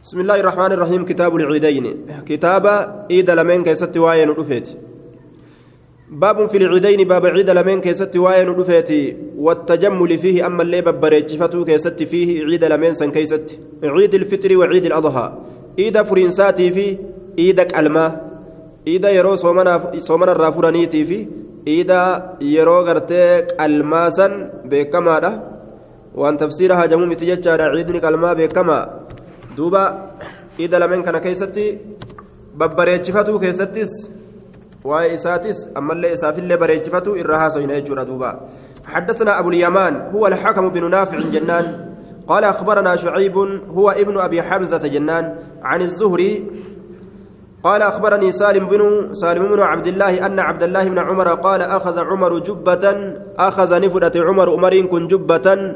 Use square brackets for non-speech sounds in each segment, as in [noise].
بسم الله الرحمن الرحيم كتاب العيدين كتاب عيد لمن كيست واين رفيت باب في العيدين باب عيد لمن كيست واين رفيت والتجمل فيه أما اللي ببريتشفتو كيست فيه عيد لمن سن كيست عيد الفطر وعيد الأضحى عيد فرنساتي في عيدك الماء عيد يرو صومنا صومنا الرافورانيتي في عيد يرو غرتك الماسا بكما وان تفسيرها جموم تججار عيدني كلمة بكما دوبا إذا لمن كان كيستي babbareechifatu keessattis waa'ee isaatis ammallee isaafillee bareechifatu irra haasawina jechuudha duuba. حدثنا أبو اليمان هو الحكم بن نافع جنان قال أخبرنا شعيب هو ابن أبي حمزة جنان عن الزهري قال أخبرني سالم بن سالم بن عبد الله أن عبد الله بن عمر قال أخذ عمر جبة أخذ نفدة عمر عمر كن جبة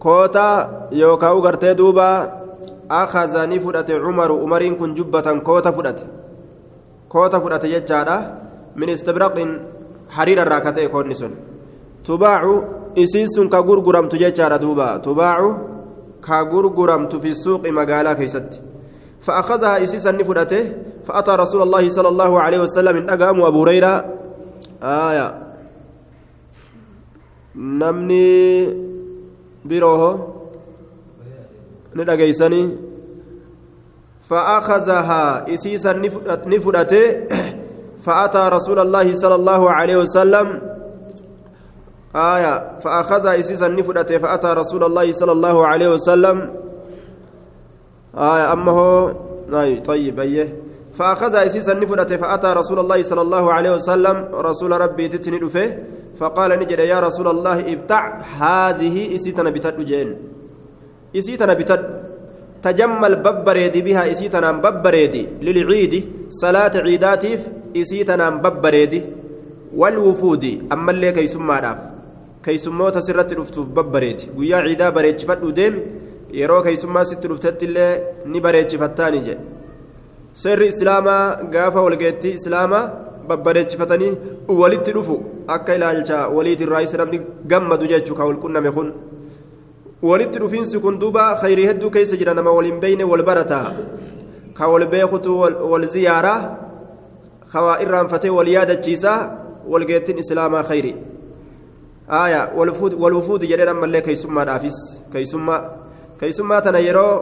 كوتا يوكاو غرتي دوبا أخذ نفدة عمر عمر كن جبة كوتا فدت. كوتا فدت يجارة من استبرق حرير الراكتي كونسون تباع إسيس كغرغرم تجارة دوبا. تباع كغرغرم في السوق مقالا كيست فأخذها إسيسا نفدته فأتى رسول الله صلى الله عليه وسلم إن أقام أبو هريرة. آية. نمني بروه. ندقيسني فأخذها إسيسا نفدته فأتى رسول الله صلى الله عليه وسلم آية فأخذها إسيسا نفدته فأتى رسول الله صلى الله عليه وسلم آية أما هو طيب أيه فأخذ إسيسا نفدته فأتى رسول الله صلى الله عليه وسلم رسول ربي تتني فقال نجد يا رسول الله ابتع هذه إسيتنا بتد إسيتنا بتد تجمل ببريدي بها إسيتنا ببريدي للعيد صلاة عيداتيف إسيتنا ببريدي والوفود أما اللي كيسما داف كيسموتا سرت رفتوف ببريدي ويا عيدا بريد فدو ديم yeroo keeysummaa sitti dhuftetti illee ni bareechifattaani jedhe seerri islaamaa gaafa walgeettii islaamaa babbareechifatanii walitti dhufu akka ilaalcha waliitirraayis namni gammadu jechuu ka walqunname kun walitti dhufiinsi kun duuba khayrii hedduu keessa jira nama waliin beeyne wal barataa ka wal beekutu wal ziyaaraa ka waa irraanfatee wal yaadachiisaa walgeettiin islaamaa khayri aaya walwufuudi jedheen ammallee keeysummaadhaafis keeysummaa keeysummaa tana yeroo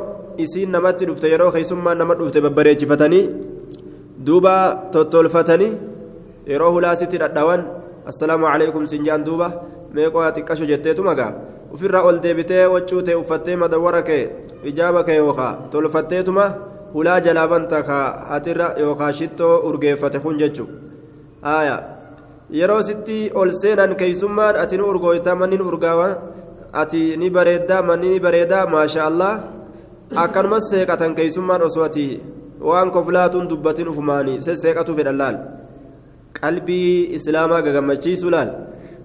isiin namatti dhufte yeroo keeysummaan nama dhufte babbareechifatanii duuba tottolfatanii yeroo hulaasitti dhadhawan assalaamu alaikum sin jaan duuba meeqoo xiqqasho jetteetu magaa ufirraa ol deebitee waccuu ta'e uffattee madawwara kee ijaaba kee yookaa tolfatteetuma hulaa jalaa banta ka hatirra yookaa shittoo urgeeffate kun jechu aaya yeroo sitti ol seenan keeysummaan ati nu urgooyta manni nu urgaawa ati ni bareeddaa manni ni bareedaa maasha allah akkanumas seeqatan keeysummaan osoo ati waan koflaatuun dubbatin ufumaanii sesseeqatu fedhan laal qalbii islaamaa gagammachiisu laal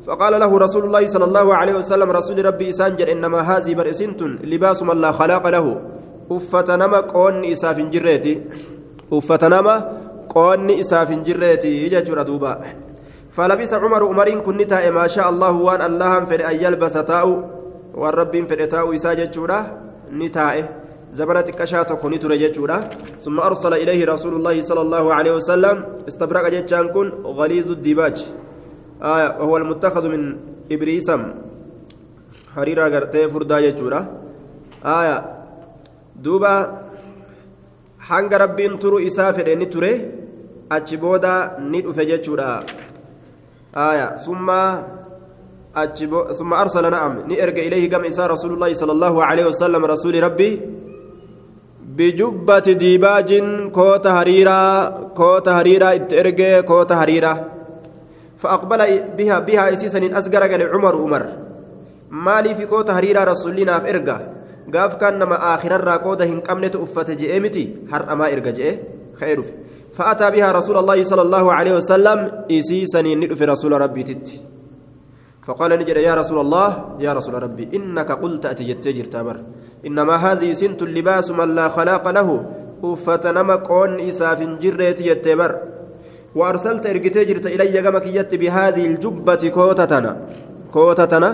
فقال له رسول الله صلى الله عليه وسلم رسول ربي إسانجر إنما هذه برئسنت لباس من لا خلاق له. أفتنما قون إساف جريتي. أفتنما قون إساف جريتي يجر دوبا. فلبس عمر عمرين كنتا ما شاء الله وان الله فر أن يلبس تاو والرب فر تاو إساجة جورا نتائه. زبنة كشات كوني ترججورا ثم أرسل إليه رسول الله صلى الله عليه وسلم استبرق جتشان كن غليظ الديباج. آية وهو المتخذ من إبريسم. حريرة غرتي فردا جتشورا آية دوبا حنگ ربين ترو إسافر إني تري أتشبودا نيد أفجتشورا آية ثم ثم أرسل نعم. نئرق إليه كم إساء رسول الله صلى الله عليه وسلم رسول ربي بجبة ديباج كوت هريرة كوت هريرة اترق كوت هريرة فأقبل بها بها إسيسا أسقر عمر عمر. مالي في كوت هريرة رسولنا في إرقا قاف كان نما آخر الراقودة هن قمنة أفت جئمتي هر أما إرقا جئ. خير. فيه فأتى بها رسول الله صلى الله عليه وسلم إسيسني ندف رسول ربي تت فقال نجد يا رسول الله يا رسول ربي إنك قلت أتجت تابر إنما هذه سنت اللباس من لا خلاق له. أفتنم قون إساف جريت يتبر وأرسلت إرقتي جرت إلي قمك يت بهذه الجبة كوتتنا. كوتتنا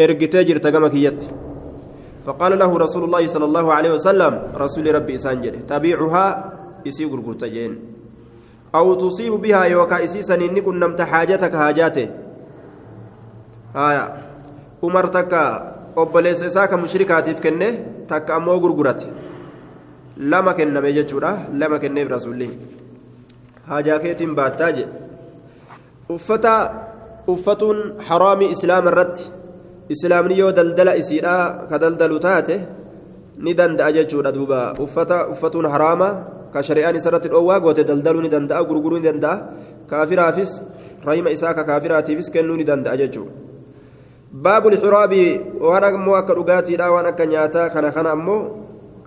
إرقتي جرت قمك يت. فقال له رسول الله صلى الله عليه وسلم رسول ربي سانجل تبيعها؟ إسي غرغرتجين أو تصيب بها يوكا إسي سنين كن نمت حاجتك حاجاته. آية. عمر تكا obboleessa isaa ka mushrikaatiif kenne takka ammoo gurgurate lama kenname jechuudha lama kenneef rasuulli haajaa keetiin baattaa jedhe uffata uffatuun haraamii islaama irratti islaamni yoo daldala isiidha ka daldalu taate ni danda'a jechuudha duuba uffata uffatuun haraama ka shari'aan isarratti dhoowwaa goote daldaluu ni danda'a gurguruu ni danda'a kaafiraafis rahima isaa ka kaafiraatiifis kennuu ni danda'a jechuudha baabu lxiraabi waan ammoo akka dhugaatiidha waan akka nyaataa kana kana ammoo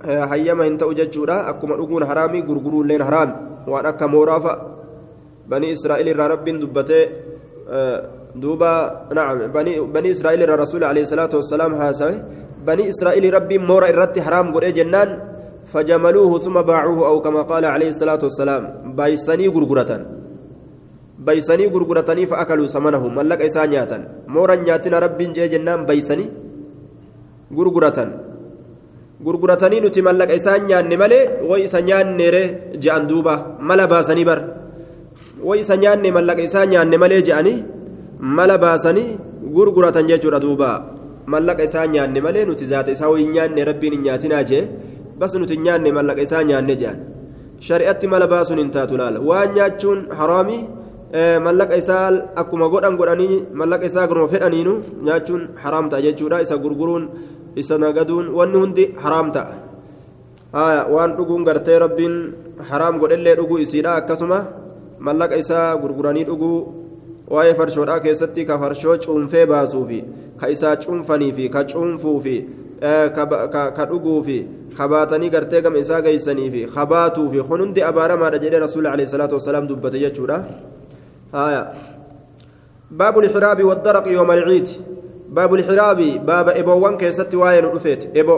hayyama hin ta'u jechuudha akkuma dhuguun haraami gurguruulleen haraami waan akka mooraafa banii israa'il irraa rabbiin dubbatee duuba nacam banii israa'il irraa rasuuli alayhi salaatu wassalaam haasawe banii israa'il rabbiin moora irratti haraam godhee jennaan fajamaluuhu suma baacuuhu aw kama qaala alayhi salaatu wassalaam baay'isanii gurguratan baysanii gurguratanii fa'akaluu samanahu mallaqa isaa nyaatan mooran nyaatina rabbiin jee jennaan baysanii gurguratan gurguratanii nuti mallaqa isaa nyaanne malee way isa nyaanneere je'an duuba mala baasanii bar. Way isa nyaanne mallaqa isaa nyaanne malee je'anii mala baasanii gurguratan jechuudha duuba. Mallaqa isaa nyaanne malee nuti zaata isaa way nyaanne rabbiin hin nyaatinaa jee bas nuti nyaanne mallaqa isaa nyaanne je'an. Shari'atti mala baasuun hin taatu laala waan nyaachuun haraamii mallaqa isaa akkuma godhan godhanii mallaqa isaa akkuma fedhaniinu nyaachuun haraam jechuudha. Isa gurguruun isa nagaduun wanni hundi haraam ta'a waan dhuguun gartee rabbiin haraam godhellee dhuguu isiidha akkasuma mallaqa isaa gurguranii dhuguu waa'ee farshoodhaa keessatti ka farshoo cuunfee baasuufi ka isaa cuunfaniifi ka cuunfuufi ka dhuguufi ka baatanii gartee gama isaa geeysaniifi ka baatuufi kun hundi abaaramaadha jedhee rasuulli alayhi salaatu wasalaam dubbate jechuudha آية باب الحراب والدرق يوم العيد باب الحراب باب إبوان كيست واين رفيت إبو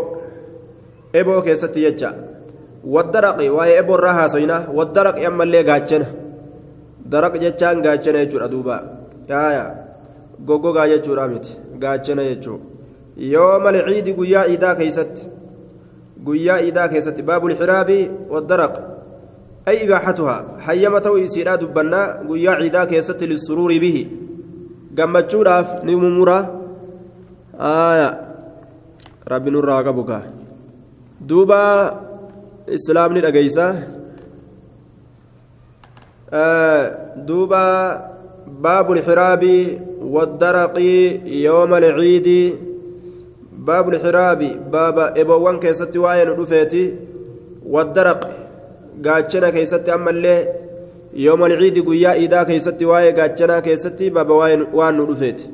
إبو كيست يجا. والدرق واي إبو الرها سينا. والدرق يما اللي قاتشنا درق جتشان قاتشنا يجور أدوبا. آية gogo gaa jechuudha miti gaachana jechuu yooma alciidi guyyaa iidaa keeysatti guyyaa iidaa keessatti baabul xiraabi waddaraq أي إباحتها حيما تو إسيرا دبنا. قيا عيدا كيست للسرور به. قمت شوراف نممرا آية ربي نور راقبك دوبا إسلام ندقيسا آه دوبا باب الحراب والدرق يوم العيد باب الحراب باب إبوان كيست واين رفيتي والدرق gaachana keessatti ammallee yooma alciidi guyyaa iidaa keessatti waa'ee gaachanaa keessatti baaba waan nu dhufeeti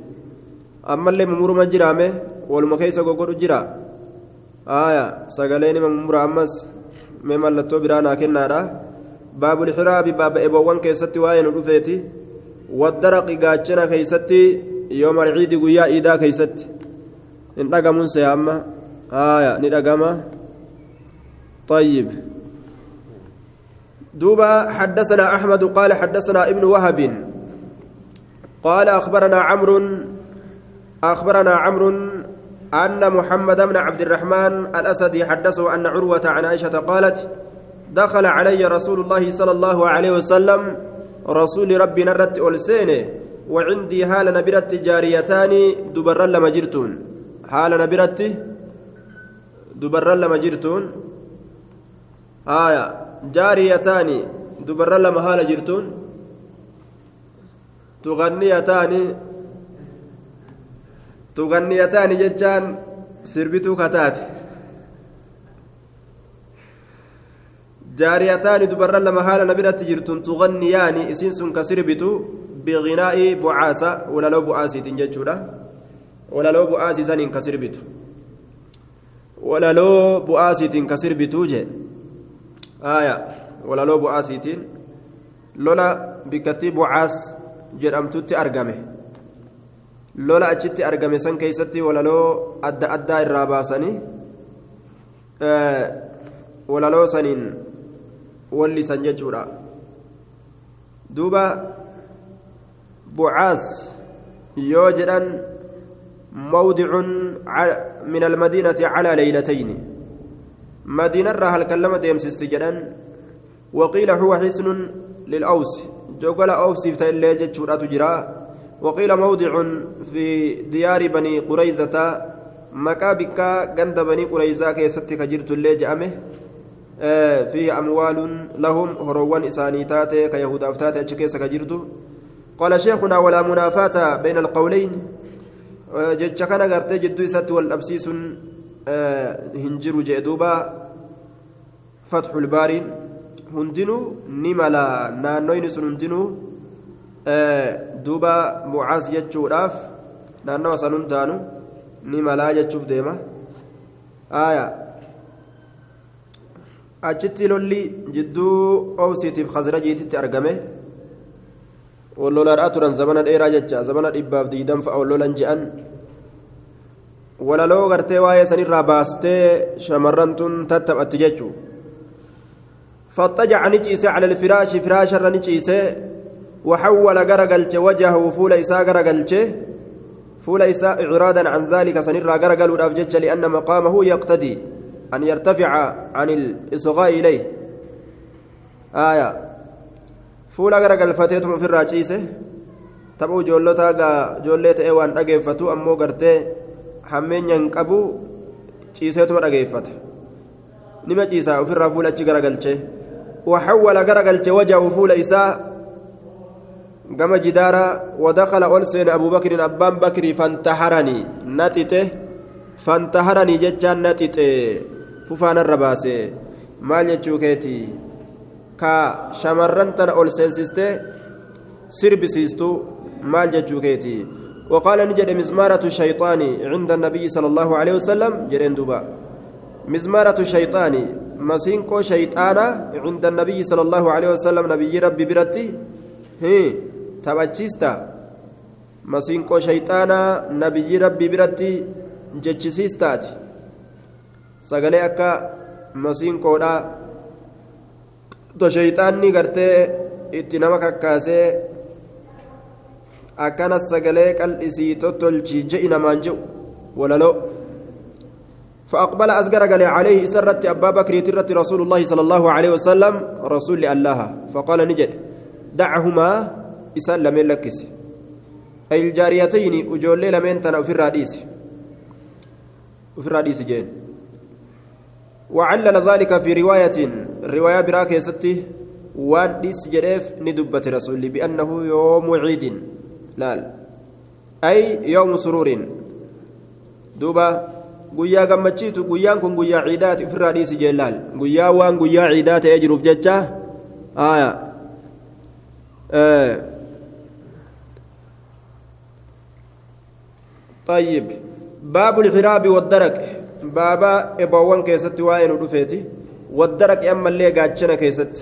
ammallee mumuruma jiraame waluma keessa goggodhu jira aya sagaleen ima mumura ammas mee mallattoo biraa naa kennaadha baabul xiraabi baaba eboowwan keessatti waa'ee nu dhufeeti waddaraqi gaachana keessatti yooma alciidi guyyaa iidaa keessatti hin dhagamuun see amma aya ni dhagama طيب دوبا حدثنا أحمد قال حدثنا ابن وهب قال أخبرنا عمرو أخبرنا عمرو أن محمد بن عبد الرحمن الأسدي حدثه أن عروة عن عائشة قالت دخل علي رسول الله صلى الله عليه وسلم رسول ربي نرت ألسينه وعندي هال نبرت جاريتان دبر لما جرتون. هال نبرت دبر لما جرتون؟ آية جاريتان دبر لما هال جرتون. تغنيتان تغنيتان ججان سربتو كتات جاريتان دبر لما هال نبرت جرتون تغنيان اسنسن كسربتو بغناء بعاسة ولا لو بعاسي تنججودا ولا لو بعاسي سنين كسربتو ولا لو بعاسي كسربتو جي آية ولا لو بعاسي لولا بكتي بعاس jedhamtutti argame. Lola achitti argame san keeysatti walaloo adda addaa irraa baasanii walaloo saniin wallisan jechuudha duuba bucaas yoo jedhan موضع من المدينة على ليلتين مدينة هل كلمة ديمسست جدًا وقيل هو حسن للأوس جوجل أوس فتايلي جتشورا تجرا وقيل موضع في ديار بني قريزة. مكا بكا بني قريزة كيستك جرت اللي جأمه آه فيه أموال لهم هروان إساني تاتي كيهود أفتاتي أتشكيس كجرت قال شيخنا ولا منافاة بين القولين. آه جتش كان غرتي جدو إسات والأبسيس آه هنجر جئدوبا. فتح ni mala naannoyni sun hundinuu duuba mucaas jechuudhaaf naannawa san hundaanu ni malaa jechuuf deema achitti lolli jidduu owsiitiif khasrajiititti argame wallolaadhaa turan zabana dheeraa jecha zabana dhibbaaf diidan fa'a wallolan je'an walaloo gartee waa'ee sanirraa baastee shamarran tun tattaphatti jechuu فاضطجع نجيسه على الفراش فراش نجيسه وحول غرقلچ وجهه فول إساء غرقلچ فول إساء إعرادا عن ذلك سنرى غرقل ودافجج لأن مقامه يقتدي. أن يرتفع عن الإصغاء إليه. آية. فول غرقل فتيتم في الراجيسه تبو جولتا جوليت إيوان dhageeffatu ammoo gartee hammeenyan qabu ciiseetuma dhageeffata nima ciisaa ofirraa fuula achi garagalchee وحول غرقل وجهه فول إساء كما جدارا ودخل أولسين أبو بكر أبان بكر فانتحرني نتته فانتحرني ججان نتته ففان الرباسي maal jechuu keeti? Ka shamarran tana ol seensiste sirbisiistu maal jechuu keeti? وقال نجد مزمارة الشيطان عند النبي صلى الله عليه وسلم جرين دوبا مزمارة الشيطان مسينكو شيطانا عند النبي صلى الله عليه وسلم نبي ربي برتي هي تبجيستا مسينكو شيطانا نبي ربي برتي جتشيستات sagalee akka masiinkoodha to shayxaanni gartee itti nama kakkaasee akkanas sagalee qal'isii tottolchi je'i namaan je'u walaloo فأقبل أزجر قال عليه سرت أبا بكر ترت رسول الله صلى الله عليه وسلم رسول الله فقال نجد دعهما أي الجاريتين أجولي لمن تنا في الراديس في الراديس جين وعلل ذلك في رواية رواية براك ستي وان ديس جريف ندبة رسول بأنه يوم عيد لا أي يوم سرور duuba guyyaa gammachiitu guyyaan kun guyyaa ciidaati ofirraa dhiisi jeellaal guyyaa waan guyyaa ciidaa ta'ee jiruuf jecha aya طيب باب الحراب والدرك بابا إبوان كيست وين ودفيتي والدرك أما اللي قاتشنا كيست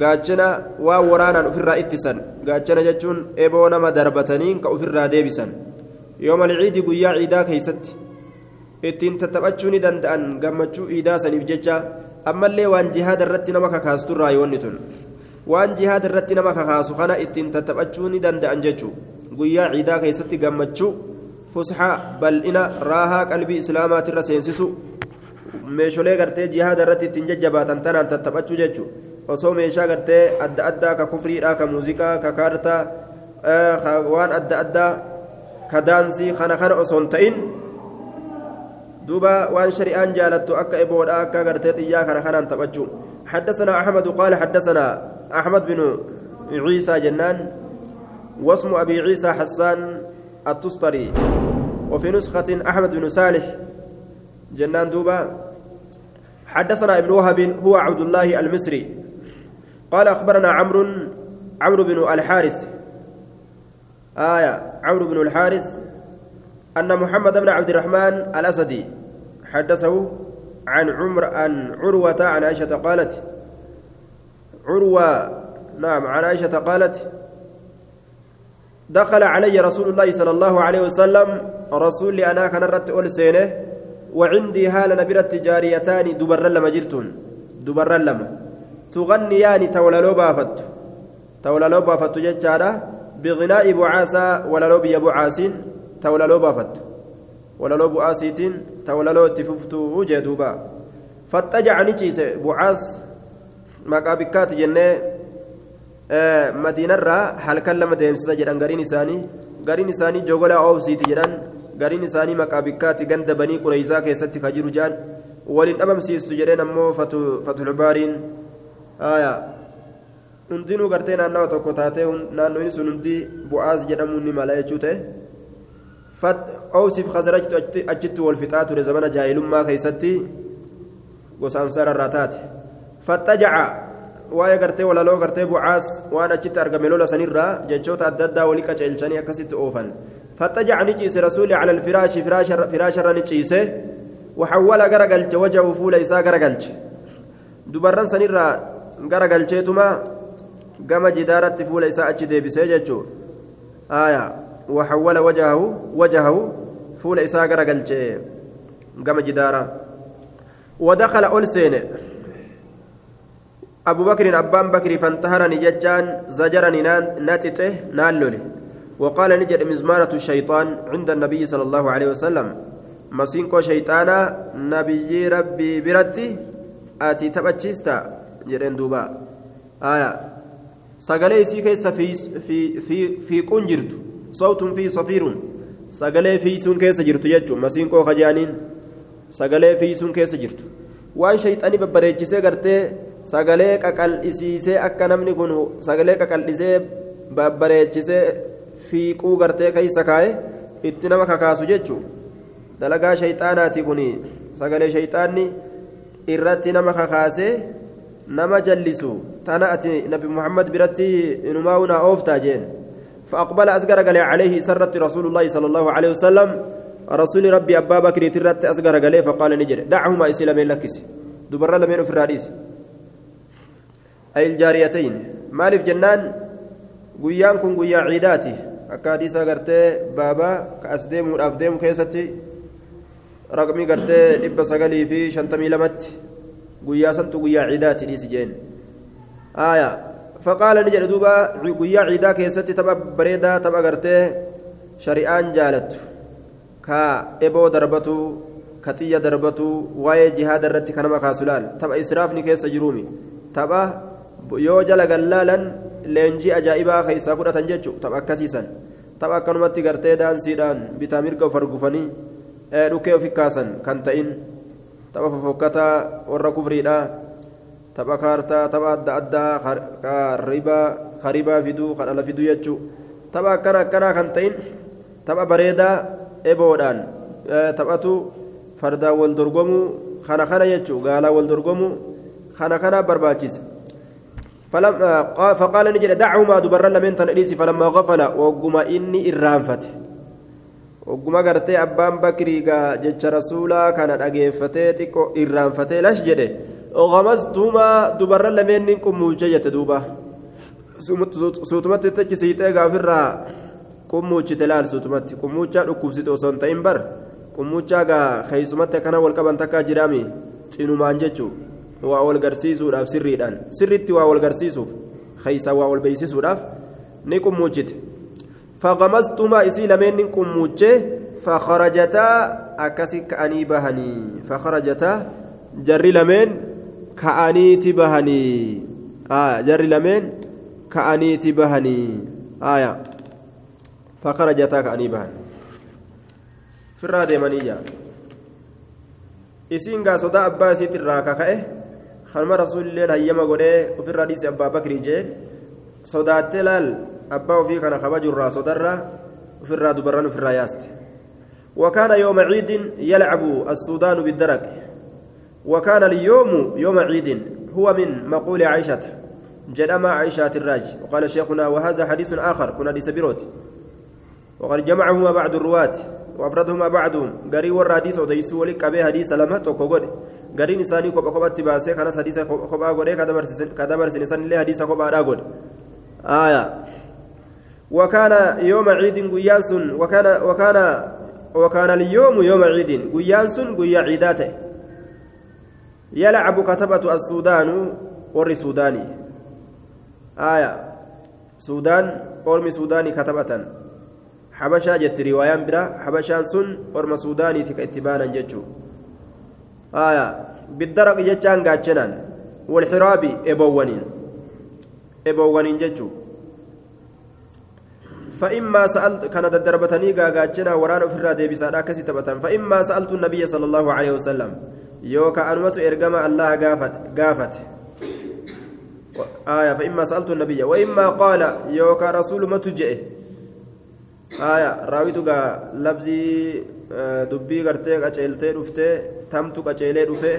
قاتشنا وورانا أفرا اتسن قاتشنا جتشون إبونا ما دربتنين كأفرا ديبسن يوم العيد قيا عيدا كيست ittiin tattaphachuu ni danda'an gammachuu iidaa saniif jecha ammallee waan jihaada irratti nama kakaastu irraa yoonni tun waan jihaada irratti nama kakaasu kana ittiin tattaphachuu ni danda'an jechuu guyyaa ciidaa keessatti gammachuu fusxaa bal'ina raahaa qalbii islaamaatirra seensisu meesholee gartee jihaada irratti ittiin jajjabaatan tanaan tattaphachuu jechuu osoo meeshaa gartee adda addaa ka kufriidhaa ka muuziqaa ka kaartaa waan adda addaa ka daansii kana kana osoo hin ta'in دوبا وان شريان جالت أكا إبودا أكا قرتيت إياك أنا خنان تبجو حدثنا أحمد قال حدثنا أحمد بن عيسى جنان واسم أبي عيسى حسان التستري وفي نسخة أحمد بن صالح جنان دوبا حدثنا ابن وهب هو عبد الله المصري قال أخبرنا عمرو عمرو بن الحارث آية عمرو بن الحارث أن محمد بن عبد الرحمن الأسدي حدثه عن عمر عن عروة عن عائشة قالت عروة نعم عن عائشة قالت دخل علي رسول الله صلى الله عليه وسلم. رسول أنا كان رت أول سنة. وعندي هال نبرت جاريتان دبر لما جرتون. دبر لما تغنيان توللو بافت توللو بافت ججارة بغناء بعاسة وللو بيبو عاسين تولا بافت walaloo bu'aasiitiin ta walaloo itti fuftuu jee duuba faxxajaca ni ciise bu'aas maqaa bikkaati jennee madiinarraa halkan lama deemsisa jedhan gariin isaanii gariin isaanii jogolaa oobsiiti jedhan gariin isaanii maqaa bikkaati ganda banii qureyzaa keessatti ka jiru jaan waliin dhabamsiistu jedheen ammoo fatulbaariin hundinuu gartee naannawa tokko taatee naannoon sun hundi bu'aas jedhamuun ni mala jechuu ta'e awsiif khasrajtu achitti wal fixaa ture zamana jaahilummaa keeysatti gosa taate faxxajaca waa'ee gartee walaloo gartee bucaas waan achitti argame lola sanirraa jechoota adda addaa walii qaceelchanii akkasitti oofan faxxajaca ni ciise rasuuli cala alfiraashi firaasharra ni ciise وحول غرغلچ وجهه فول إسا غرغلچ دبران سنرا غرغلچيتما غما جدارت فول إسا أچ ديبسه جچو آية وحول وجهه وجهه فول إسا غرغلچ غما جدارا ودخل ألسين أبو بكر أبان بكر فانتهرني ججان زجرني ناتته نالولي وقال نجد مزمارة الشيطان عند النبي صلى الله عليه وسلم masiinqoo shayxaanaa nabiyyii rabbii biratti ati taphachiista jedheen duuba aya sagalee isii keessa fiiquun jirtu sawtun fi safiirun sagalee fiisuun keessa jirtu jechuun masiinqoo kajaaniin sagalee fiisuun keessa jirtu waan shayxanii babbareechisee gartee sagalee qaqal'isiisee akka namni kun sagalee qaqal'isee babbareechisee fiiquu gartee keessa kaa'e itti nama kakaasu jechuun. dalagaa shayxaanaati kun sagalee shayxaanni irratti nama kakaasee nama jallisu tana ati nabi muhammad biratti inumaa'unaa ooftaa jeen فأقبل أصغر قال عليه سرت رسول الله صلى الله عليه وسلم رسول ربي أبا بكر ترت أصغر قال فقال نجري دعهما إسلامين لكس دبر لمن في الرئيس أي الجاريتين مالف جنان قيان كن قيا عيداتي أكاديسا قرتي بابا كأسديم والأفديم كيستي raqmii gartee dhibba sagalii fi shantamii lamatti guyyaa santu guyyaa ciidaati dhiisi jeen aayaa faqaala ni jedhe duuba guyyaa ciidaa keessatti tapha bareedaa tapha gartee shari'aan jaalattu ka eboo darbatu ka xiyya darbatu waa'ee jihaada irratti kanama kaasulaal tapha israafni keessa jiruumi tapha yoo jala gallaalan leenjii ajaa'ibaa keessaa fudhatan jechu tapha akkasiisan tapha akkanumatti gartee daansiidhaan bitaa mirga of argufanii dhukkee ofi kaasan kan ta'in tapha fofokkataa warra kufriidha tapha kaartaa tapha adda addaa ka ribaa fiduu ka dhala fiduu jechuu tapha akkana akkanaa kan ta'in tapha bareedaa eboodhaan taphatu fardaan wal dorgomuu kana kana jechuu gaalaa wal dorgomuu kana kana barbaachisa فقال نجد دعهما دبر لمن تنئليس فلما غفل وقما إني ogguma gartee abbaan bakrii gaa jecha rasuulaa kana dhageeffatee xiqqoo irraanfatee lash jedhe gamastumaa dubarra lameennin qummuuche jette duuba suutumatti tachi siixee gaafirraa qummuuchite laal suutumatti qummuuchaa dhukkubsite osoo hin ta'in bar qummuuchaa gaa keeysumatti akkana wal qaban takkaa jiraami cinumaan jechuu waa wal garsiisuudhaaf sirriidhaan sirritti waa wal garsiisuuf keeysa waa wal beeysisuudhaaf ni qummuuchite فغمزتما إسي لمن قموجة فخرجتا أكسي كأني بهني فخرجتا جري لمن كأني تبهني آه جري لمن كأني تبهني آية فخرجتا كأني بهني في الرادة منية isiin gaa sodaa abbaa isiitti irraa kaka'e kanuma rasuulilleen hayyama godhee ofirraa dhiise abbaa bakrii jee sodaattee laal abbaa ofii kana kabajurraa sodarraa ofirraa dubarran ofirraa yaaste. وكان يوم عيد يلعب السودان بالدرك وكان اليوم يوم عيد هو من مقول عائشة جدما عائشة الراج وقال شيخنا وهذا حديث آخر كنا لسبيروت وقد جمعهما بعض الرواة وأفردهما بعضهم قري والراديس وديسو ولك أبي حديث لما قري نساني كوبا كوبا تباسي كان حديث كوبا قولي كدبر سنسان اللي حديث كوبا راقول آية وكان يوم عيد قياس وكان وكان وكان اليوم يوم عيد قياس قيا عيداته يلعب كتبة السودان ور سوداني آية سودان أرمي سوداني كتبة habashaa jetti riwaayaan biraa habashaan sun orma suudaaniiti ka itti baanan aya biddaraqi jechaan gaachanaan walxiraabi eboowwaniin eboowwaniin jechuu فإما سألت كان دربتني غاغاچنا وران في ديبسا داكسي تبتن. فإما سألت النبي صلى الله عليه وسلم يوكا أنمت إرجما الله غافت غافت آية فإما سألت النبي وإما قال يوكا رسول ما تجئ آية راويتك لفظي dubbii gartee qaceeltee dhuftee tamtu qaceelee dhufee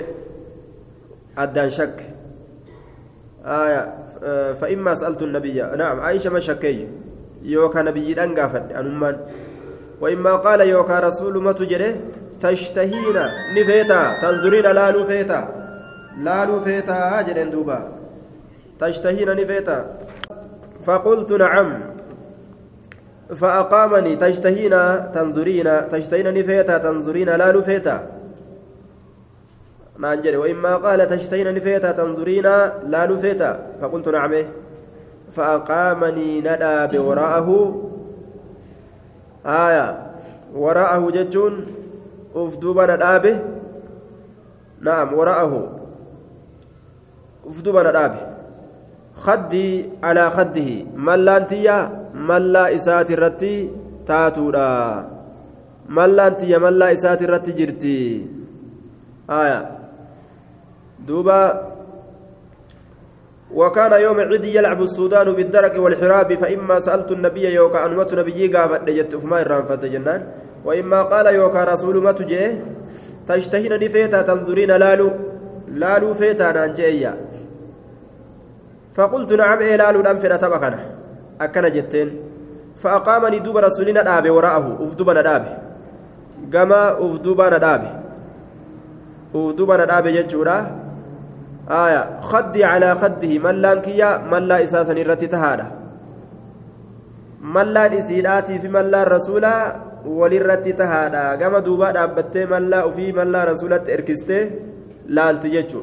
addaan shakke. فإما سألت النبي نعم عائشة ما شكي يوكا نبي دنقافت أنمان وإما قال يوكا رسول ما تجري تشتهين نفيتا تنظرين لا نفيتا لا نفيتا جرين دوبا تشتهين نفيتا فقلت نعم فأقامني تشتهين تنظرين تشتهين نفيتا تنظرين لا نفيتا نانجري وإما قال تشتهين نفيتا تنظرين لا نفيتا فقلت نعم. فأقامني ندى بوراءه. آية. وراءه ججون أفدوبا ندابه نعم. وراءه. أفدوبا ندابه خدي على خده. ملانتيا. ملا إسات الرتي تاتودا ملانتيا ملا إسات الرتي جرتي آية دوبا وكان يوم عيد يلعب السودان بالدرك والحراب فإما سألت النبي يوكا أنمت نبيي قافت لجت فما الرانفة جنان وإما قال يوكا رسول ما تجيه تشتهين نفيتا تنظرين لالو لالو فيتا نانجيا فقلت نعم إيه لالو دم فينا تبقنا أكنا جتين فأقامني دوب رسولنا دابي وراءه أفدوبنا دابي كما أفدوبنا دابي أفدوبنا دابي جتشورا آية خدي على خده ملان كيا ملا إساسا الرتي تهادا ملان إسيلاتي في ملا رسولا وللرتي تهادا كما دوبا دابتي ملا وفي ملا رسولة إركستي لالتي جتشو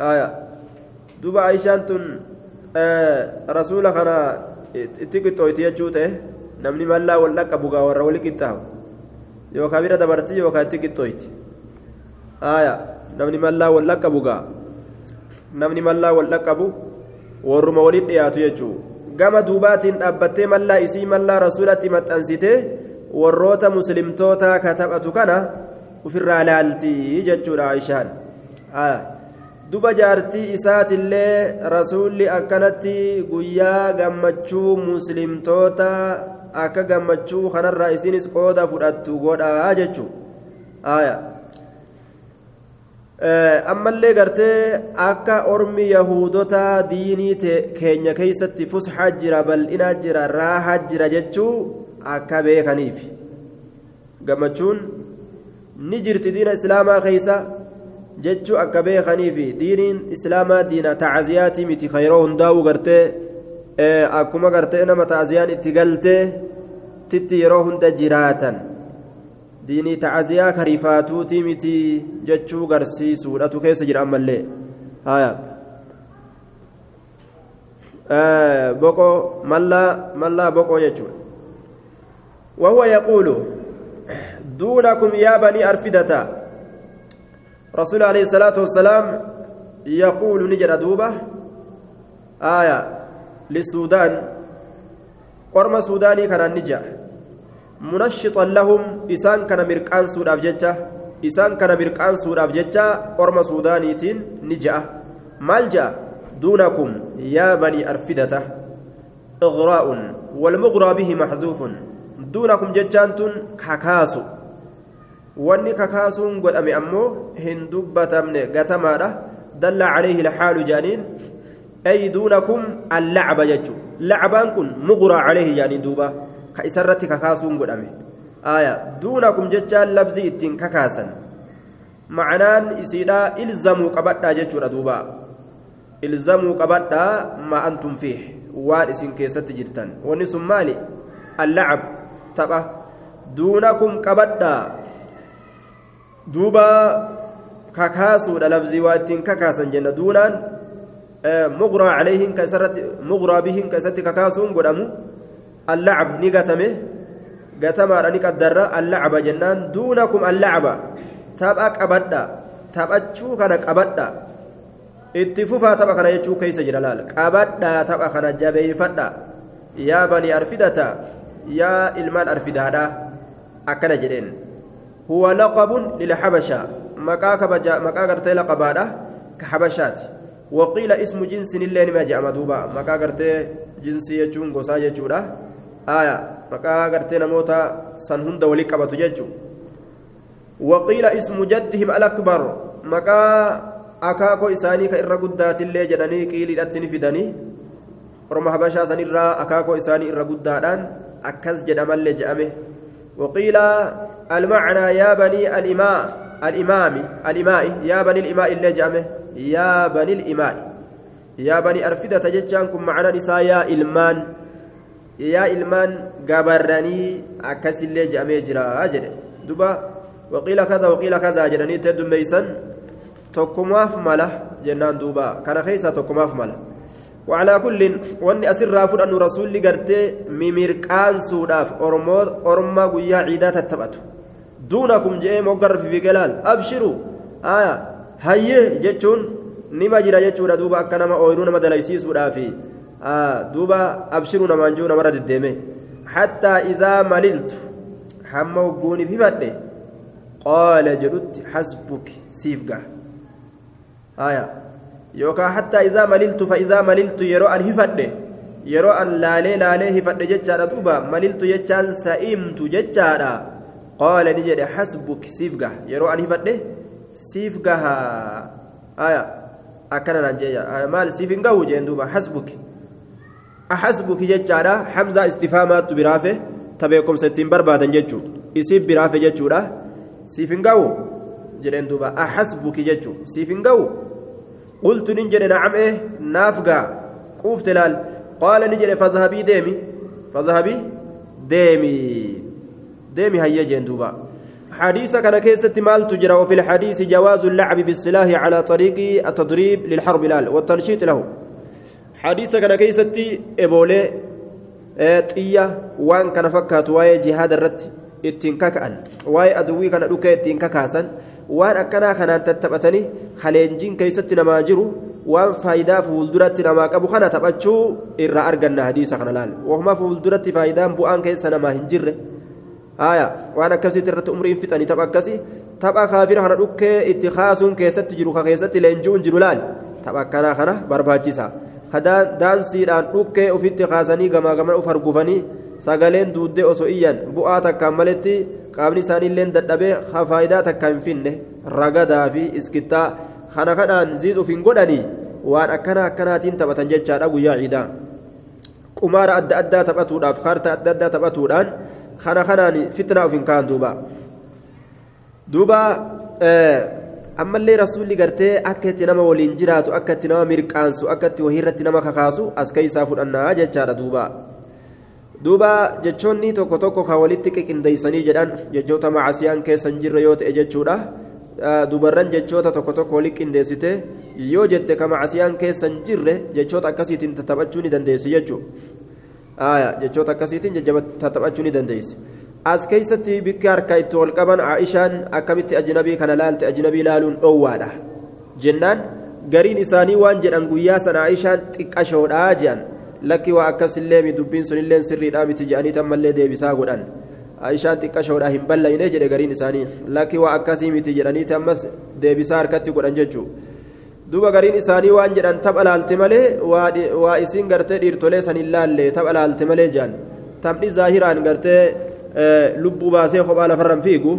آية دوبا عيشان تن آه itti qixxooyti jechuu ta'e namni mallaa wal dhaqqabu gaa warra wali qixxaawu yookaan bira dabartii yookaan itti qixxooyti haaya namni mallaa wal dhaqqabu gaa namni mallaa wal dhaqqabu warruma waliin dhiyaatu jechuu. Gama duubaatiin dhaabbattee mallaa isii mallaa rasuulatti maxxansitee warroota muslimtootaa ka taphatu kana ofirraa laaltii jechuudha aishaan. Haaya. Duba jaartii isaatillee rasuulli akkanatti guyyaa gammachuu muslimtoota akka gammachuu kanarraa isinis qooda fudhattu godhaa jechuudha. ammallee gartee akka ormi yahudotaa diinii keenya keeysatti fusxaa jira bal'inaa jira raahaa jira jechuu akka beekaniif. Gammachuun ni jirti diina islaamaa keeysa jechuu akka beekaniif diiniin islaamaa diina tacaziyaatii miti kayroo hundaa'u gartee akkuma gartee nama tacaziyaan itti galtee titti yeroo hunda jiraatan diinii tacaziyaa karifaatuutii miti jechuu garsiisuudhatu keessa jira ammallee haya boqoo mallaa mallaa boqoo jechuudha وهو يقول دونكم يا بني أرفدة رسول عليه الصلاة والسلام يقول نجر دوبة آية للسودان قرم سوداني كان النجا منشطا لهم إسان كان مرقان سود أبججة إسان كان مرقان سود أبججة قرم سودانيتين نجا. مالجا دونكم يا بني أرفدة. إغراء والمغرى به محذوف. دونكم ججانتون كاكاسو. Wanni kakaasuun godhame ammoo hin dubbatamne gatamaadha dalla calayhi lxaalu jaaniin ay duunakum allacba jechu lacbaan kun muqraa calayhi jaaniin duuba ka isarratti kakaasuun godhame aya duunakum jechaan labzii ittiin kakaasan macnaan isiidha ilzamuu qabadhaa jechuudha duuba ilzamuu qabadhaa ma antum fiih waan isin keessatti jirtan wanni sun maali allacab tapha duunakum qabadhaa duuba kakaasuudha labzii waa ittiin kakaasan jenna duunaan muqraa calayhin ka isarratti muqraa bihin ka isatti kakaasuun godhamu allacab ni gatame قتما راني قدر اللعب جنان دونكم اللعب تبقى قبدا taphachuu kana qabadha itti fufaa tapha kana jechuu keessa jira laal qabadhaa tapha kana jabeeyfadha yaa banii arfidata yaa ilmaan arfidaadha akkana jedheen maqaa gartee laqabaadha ka habashaati waqiila ismu jinsin illee nima je'ama duuba maqaa gartee jinsii jechuun gosaa jechuudha aya maqaa gartee namoota san hunda walii qabatu jechuu وقيل اسم جدهم الأكبر مكا إساني كإرى قدات اللي جدني قيل أتني فدني ورم حبشا سنرى أكاكو إساني إرى قداتان أكز جدم اللي جأمه وقيل المعنى يا بني الإماء الإمام الإماء يا بني الإماء اللي جأمه يا بني الإماء يا بني أرفدة تججانكم معنا نساء يا إلمان. يا إلمان قبرني أكز اللي جأمه جرى أجل دبا وقيل كذا وقيل كذا جناني تدم ميسن. تكماف ملا جنان دوبا. كان خيسا تكماف ملا وعلى كل واني أسر رافد أن رسول قرتي ميميرقان سوداف. اورمو اورما غيا عيدا تتبت جاء مقر في جلال ابشروا آية هيه جتون نما جرا جتورا دوبا كنما اويرو نما دليسيسودافي آه دوبا ابشروا نمانجو نمرد الدمه حتى اذا مللت حمو غوني في فده قال جلت حسبك سيفقه آية يوكا حتى إذا مللت فإذا مللت يرو أن هفد يرو أن لالي لالي هفد ججارة دوبا مللت ججان سئمت ججارة قال نجد حسبك سيفقه يرو أن هفد سيفقه آية أكنا نجيا آية مال سيفنقه جين دوبا حسبك أحسبك ججارة حمزة استفهامات برافه تبيكم ستين بربادا ججو إسيب برافه ججورة siif hin ga'u jedheen duuba حسبك jechu siif hin ga'u qultu nin jedhe نعم ee naaf gaa quufte laal قال ni jedhe fadhabii deemi hayyee jeen duuba حديث kana keessa maaltu jira وفي الحديث جواز اللعب بالسلاح على طريق التدريب للحرب laal والتنشيط له حديث kana keessatti إبولي طية وان كان فكات واي جهاد الرت ittiin kaka'an waa'ee aduwwii kana dhukee ittiin kakaasan waan akkanaa kanaan tattaphatanii kaleenjiin keessatti namaa jiru waan faayidaa fuulduratti namaa qabu kana taphachuu irraa arganna hadiisa kana laal wahuma fuulduratti faayidaan bu'aan keessa namaa hin jirre aya waan akkasitti irratti umriin fixanii tapha akkasii tapha kaafira kana dhukkee itti kaasuun keessatti jiru ka keessatti leenji'uun jiru laal? Tapha akkanaa kana barbaachisa. Daansiidhaan dhukkee ofitti kaasanii gamaa gaman of argufanii sagaleen duuddee osoo iyyan bu'aa takkaan maletti qaamni isaaniillee dadhabee faayidaa takka hin finne ragadaa fi iskittaa. Kana kanaan ziiduuf hin godhanii waan akkana akkanaatiin taphatan jechaadha guyyaa ciidaa. Qumaara adda addaa taphatuudhaaf kaarta adda addaa taphatuudhaan kana kanaan fitnaa of hin kaan duuba duuba ammallee rasuulli gartee akka itti nama waliin jiraatu akka itti nama mirqaansu akka itti wahiirratti nama kakaasu as keessaa fudhannaa jechaadha duuba. duuba jechoonni tokko tokko kan walitti qiqindeeysanii jedhan jechoota macasiyaan keessa hin jirre yoo ta'e jechuudha dubarran jechoota tokko tokko walitti qindeessite yoo jette ka macasiyaan keessa hin jirre jechoota akkasiitiin taphachuu ni dandeessi jechuudha jechoota akkasiitiin taphachuu ni dandeessi as keessatti bikki harka itti wal qaban aishaan akkamitti ajnabii kana laalte ajnabii laaluun dhoowwaadha jennaan gariin isaanii waan jedhan guyyaa sana aishaan xiqqashoodhaa jedhan lakki waa akkasillee dubbiin sunillee sirriidhaa miti jedhanii tammallee deebisaa godhan aishaan xiqqashoodhaa hin ballayne jedhe gariin isaanii lakki waa akkasii miti jedhaniiti ammas deebisaa harkatti godhan jechuu duuba gariin isaanii waan jedhan tapha laalte malee waa isiin gartee dhiirtolee san hin laalle tapha laalte malee jedhan taphni zaahiraan gartee lubbuu baasee kophaa lafarran fiigu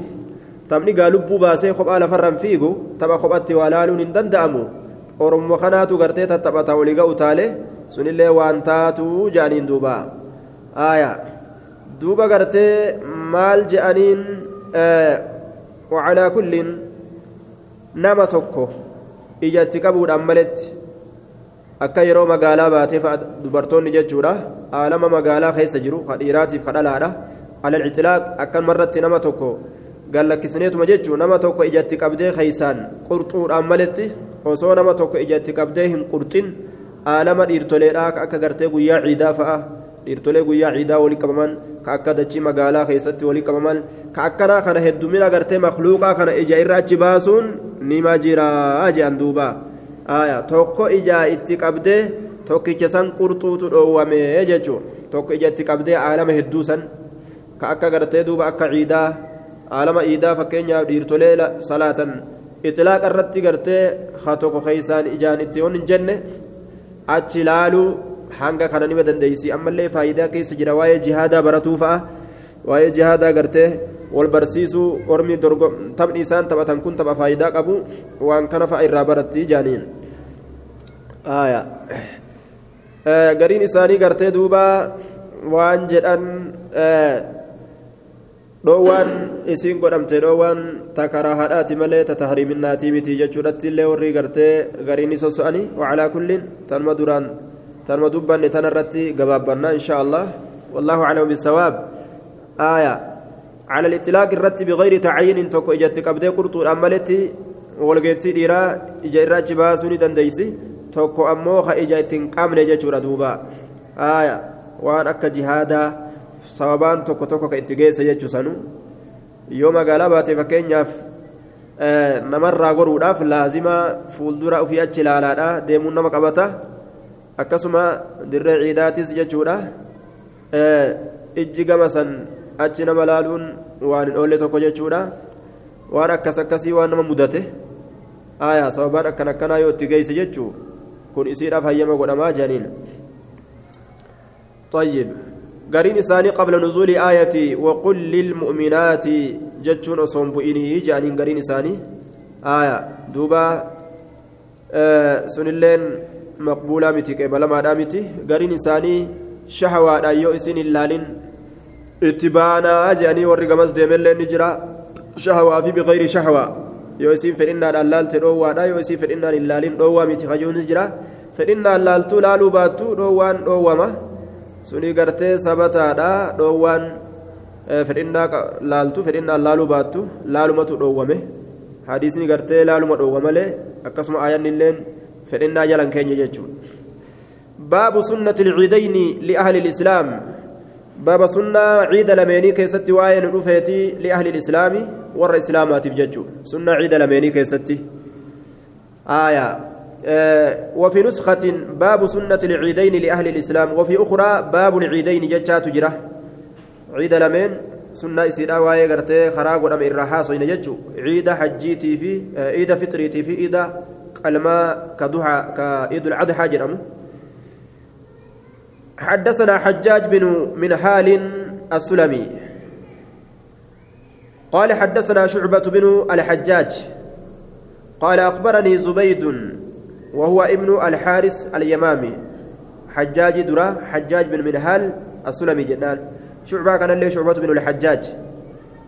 taphni gaa lubbuu baasee kophaa lafarran fiigu tapha kophatti waa laaluun hin danda'amu oromoo kanaatu gartee tattaphata walii ga'u taalee sunillee waan taatu jedhaniin duuba aya duuba gartee maal jedhaniin wacalaa kullin nama tokko ijatti qabuudhaan maletti akka yeroo magaalaa baatee dubartoonni jechuudha aalama magaalaa keessa jiru ka dhiiraatiif ka dhalaadha alal ictilaaq akkan marratti nama tokko gallakkisneetuma jechuu nama tokko ijatti qabdee keeysaan qurxuudhaan maletti osoo nama tokko ijatti qabdee hin qurxin aalama dhiirtoleedhaa akka gartee guyyaa ciidaa fa'a dhiirtolee guyyaa ciidaa walii qabaman ka akka dachii magaalaa keessatti walii qabaman ka akkanaa kana heddumina gartee makluuqaa kana ija irra achi baasuun nima jiraa jedhan duuba tokko ijaa itti qabdee tokkicha san qurxuutu dhoowwame jechuun tokko ija itti qabdee aalama hedduu san ka akka gartee duuba akka ciidaa aalama iidaa fakkeenyaaf dhiirtolee salaatan itilaaqa irratti gartee haa tokko keeysaan ijaan itti hin jenne achi laaluu hanga kana nima dandeeysi ammallee faayidaa keessa jira waa'ee jihaadaa baratuu fa'a waa'ee jihaadaa gartee wal barsiisuu ormi taphni isaan taphatan kun tapha faayidaa qabu waan kana fa'a irraa baratti jaaniin gariin isaanii gartee duuba waan jedhan dhoowwaan isiin godhamte dhoowwaan takaraa haadhaati malee tatahriiminaatii miti jechuudhatti illee warri gartee gariin isa so'anii wacalaa kulliin tanuma duraan tanuma dubbanne tanarratti gabaabbannaa insha allah والله أعلم بالثواب آية على الإطلاق الرت بغير تعيين توكو إجت قبدي قرطو أملتي والقيتي ديرا إجا إراج باسوني دنديسي توكو أموخا إجا تنقامن جاتشورا دوبا آية وأن أكا جهادا sababaan tokko tokko ka itti geessa jechuu sanu yoo magaalaa baate fakkeenyaaf namarraa goruudhaaf laazima fuuldura ofii achi ilaalaadha deemuun nama qabata akkasuma dirree ciidaatis jechuudha ijji gama san achi nama laaluun waan hin oolle tokko jechuudha waan akkas akkasii waan nama mudate aayaa sababaan akkan akkanaa yoo itti geesse jechuu kun isiidhaaf hayyama godhamaa janiin طيب قرين إساني قبل نزول آية وقل للمؤمنات جتشون أصوم بإني جانين قرين إساني آية دوبا آه سنلين مقبولة متي قبل ما دامتي قرين إساني شهوة أيو إسين اللالين اتبانا جاني ورقمز ديملين نجرا شهوة في بغير شهوة yoo isiin fedhinnaan allaalte dhoowwaadha yoo isiin fedhinnaan illaalin dhoowwaa miti kajuunis jira fedhinnaan laaltuu laaluu baattu dhoowwaan dhoowwama suni gartee sabataadha dhoowwaan fedhinnaa laaltu fedhinnaan laaluu baattu laalumatu dhoowwame hadiisni gartee laaluma dhoowwa malee akkasuma aayanni illeen fedhinnaa jalan keenya jechuudha baabu sunnati lciidayni liahli lislaam baaba sunnaa ciida lameenii keessatti waa'ee nu dhufeeti liahli lislaami warra islaamaatiif jechuudha sunnaa ciida lameenii keessatti aayaa وفي نسخة باب سنة العيدين لأهل الإسلام وفي أخرى باب العيدين جتشات جرة عيد لمن سنة إسيرا واي غرتي خراغ ودم جتشو عيد حجيتي في عيد فطريتي في عيد كلمة كضحى كعيد الأضحى جرم حدثنا حجاج بن من حال السلمي. قال حدثنا شعبة بن الحجاج. قال أخبرني زبيد وهو ابن الحارس اليمامي. حجاج درا حجاج بن منهال السلمي جنان. شعبة كان له شعبة بن الحجاج.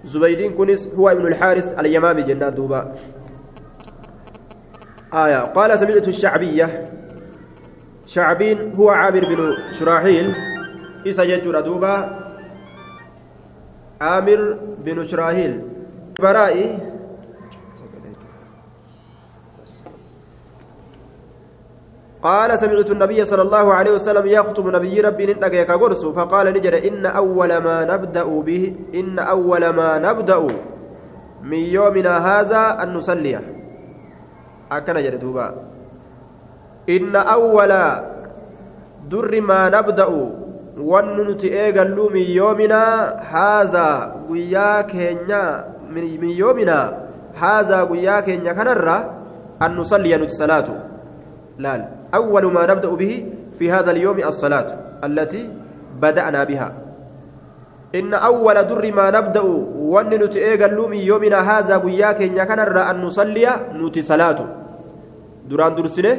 زبيدين كنس هو ابن الحارس اليمامي جنان دوبا. آية. قال سمعت الشعبية. شعبين هو عامر بن شراحيل. إسا يجور دوبا. عامر بن شراحيل. برائي. قال سمعت النبي صلى الله عليه وسلم يخطب نبي ربي نتقيك قرص فقال نجد إن أول ما نبدأ به إن أول ما نبدأ من يومنا هذا أن نصلي أكن جد دوبا إن أول در ما نبدأ وننت إيقلو من يومنا هذا وياك من يومنا هذا وياك كنرى أن نصلي نت لا أول ما نبدأ به في هذا اليوم الصلاة التي بدأنا بها إن أول در ما نبدأ وأن نتئيقل من يومنا هذا وياك إن كان أن نصلي نتي صلاة. دران درسنة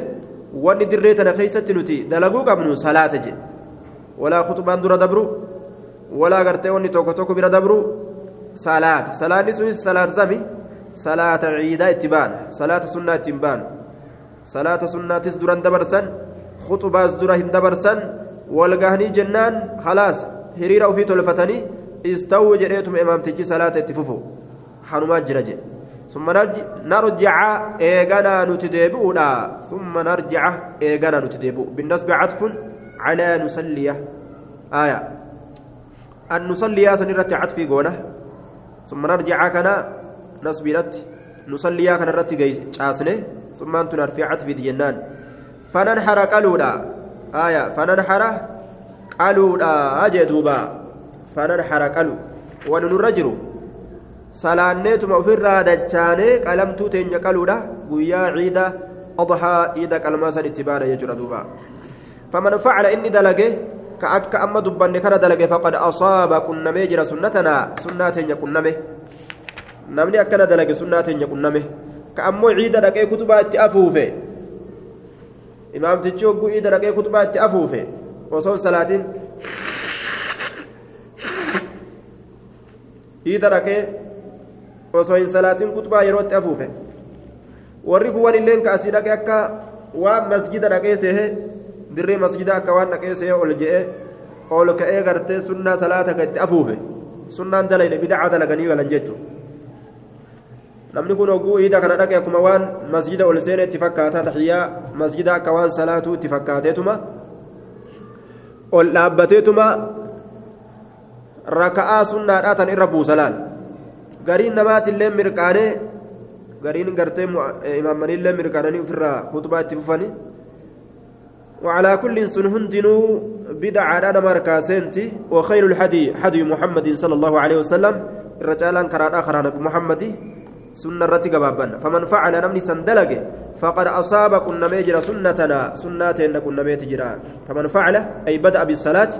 وأن دريتنا خيست نتي دلقوك من صلاة جي. ولا خطبان در دبرو ولا قرتي وأن توكو توكو بلا دبرو. صلاة صلاة نسوي صلاة زمي صلاة عيدة إتبان صلاة سنة إتبان. sunnaatis duran dabarsan khuxubaas dura hin dabarsan walgahanii jennaan halaas ofii tolfatanii istawuu jedheetuma imaamtichi salaata itti fufu. Hanumaa jira jedhe ثم نرجع إيغانا نتديبؤنا ثم نرجع إيغانا نتديبؤ بالنسبة عطف على نسليه آية أن نصلي سنرة عطفي قوله ثم نرجع كنا نصبرت نصلي كنا رتي جاسنه ثم أنت نرفع عطفي جنان فننحر qaluudha jee duuba. Fanarxara qalu. Wanu nurra jiru. Salaanneetuma ofirraa dachaanee qalamtuu teenya qaluudha. Guyyaa ciida adhaa ciida qalmaa san itti baana jechuudha duuba. Faman facala inni dalage ka akka amma dubbanne kana dalage faqad asaaba qunnamee jira sunnatanaa sunnaa teenya qunname. Namni akkana dalage sunnaa teenya qunname. Ka ammoo ciida dhaqee kutubaa itti afuufe. Imaamtichi hogguu ciida dhaqee kutubaa itti afuufe. Osoon salaatiin ciida dhaqee osoo hin salaatiin kutubaa yerootti afuufe warri kun wanilleen ka asii dhaqee akka waan masjida dhaqee seehe dirree masjida akka waan dhaqee seehe ol je'ee ol ka'ee gartee sunnaa salaata ka itti afuufe sunnaan dalayne bidacaa dalaganii galan jechuudha namni kun hogguu iida kana dhaqe akkuma waan masjida ol seene itti fakkaata taxiyyaa masjida akka waan salaatuu itti fakkaateetuma ol dhaabbateetuma raka'aa sunnaadhaa tan irra buusa laal gariin namaatillee mirqaanee gariin gartee imaammanillee mirqaananii ofirraa kutubaa itti fufanii وعلى كل سن هندنو بدع على مركا سنتي وخير الحدي حدي محمد صلى الله عليه وسلم الرجال كراد آخر محمد سنة رتي قبابا فمن فعل نمني سندلق فقد أصاب كنا ميجر سنتنا. سناتنا كنا ميتجرا فمن فعل أي بدأ بالصلاة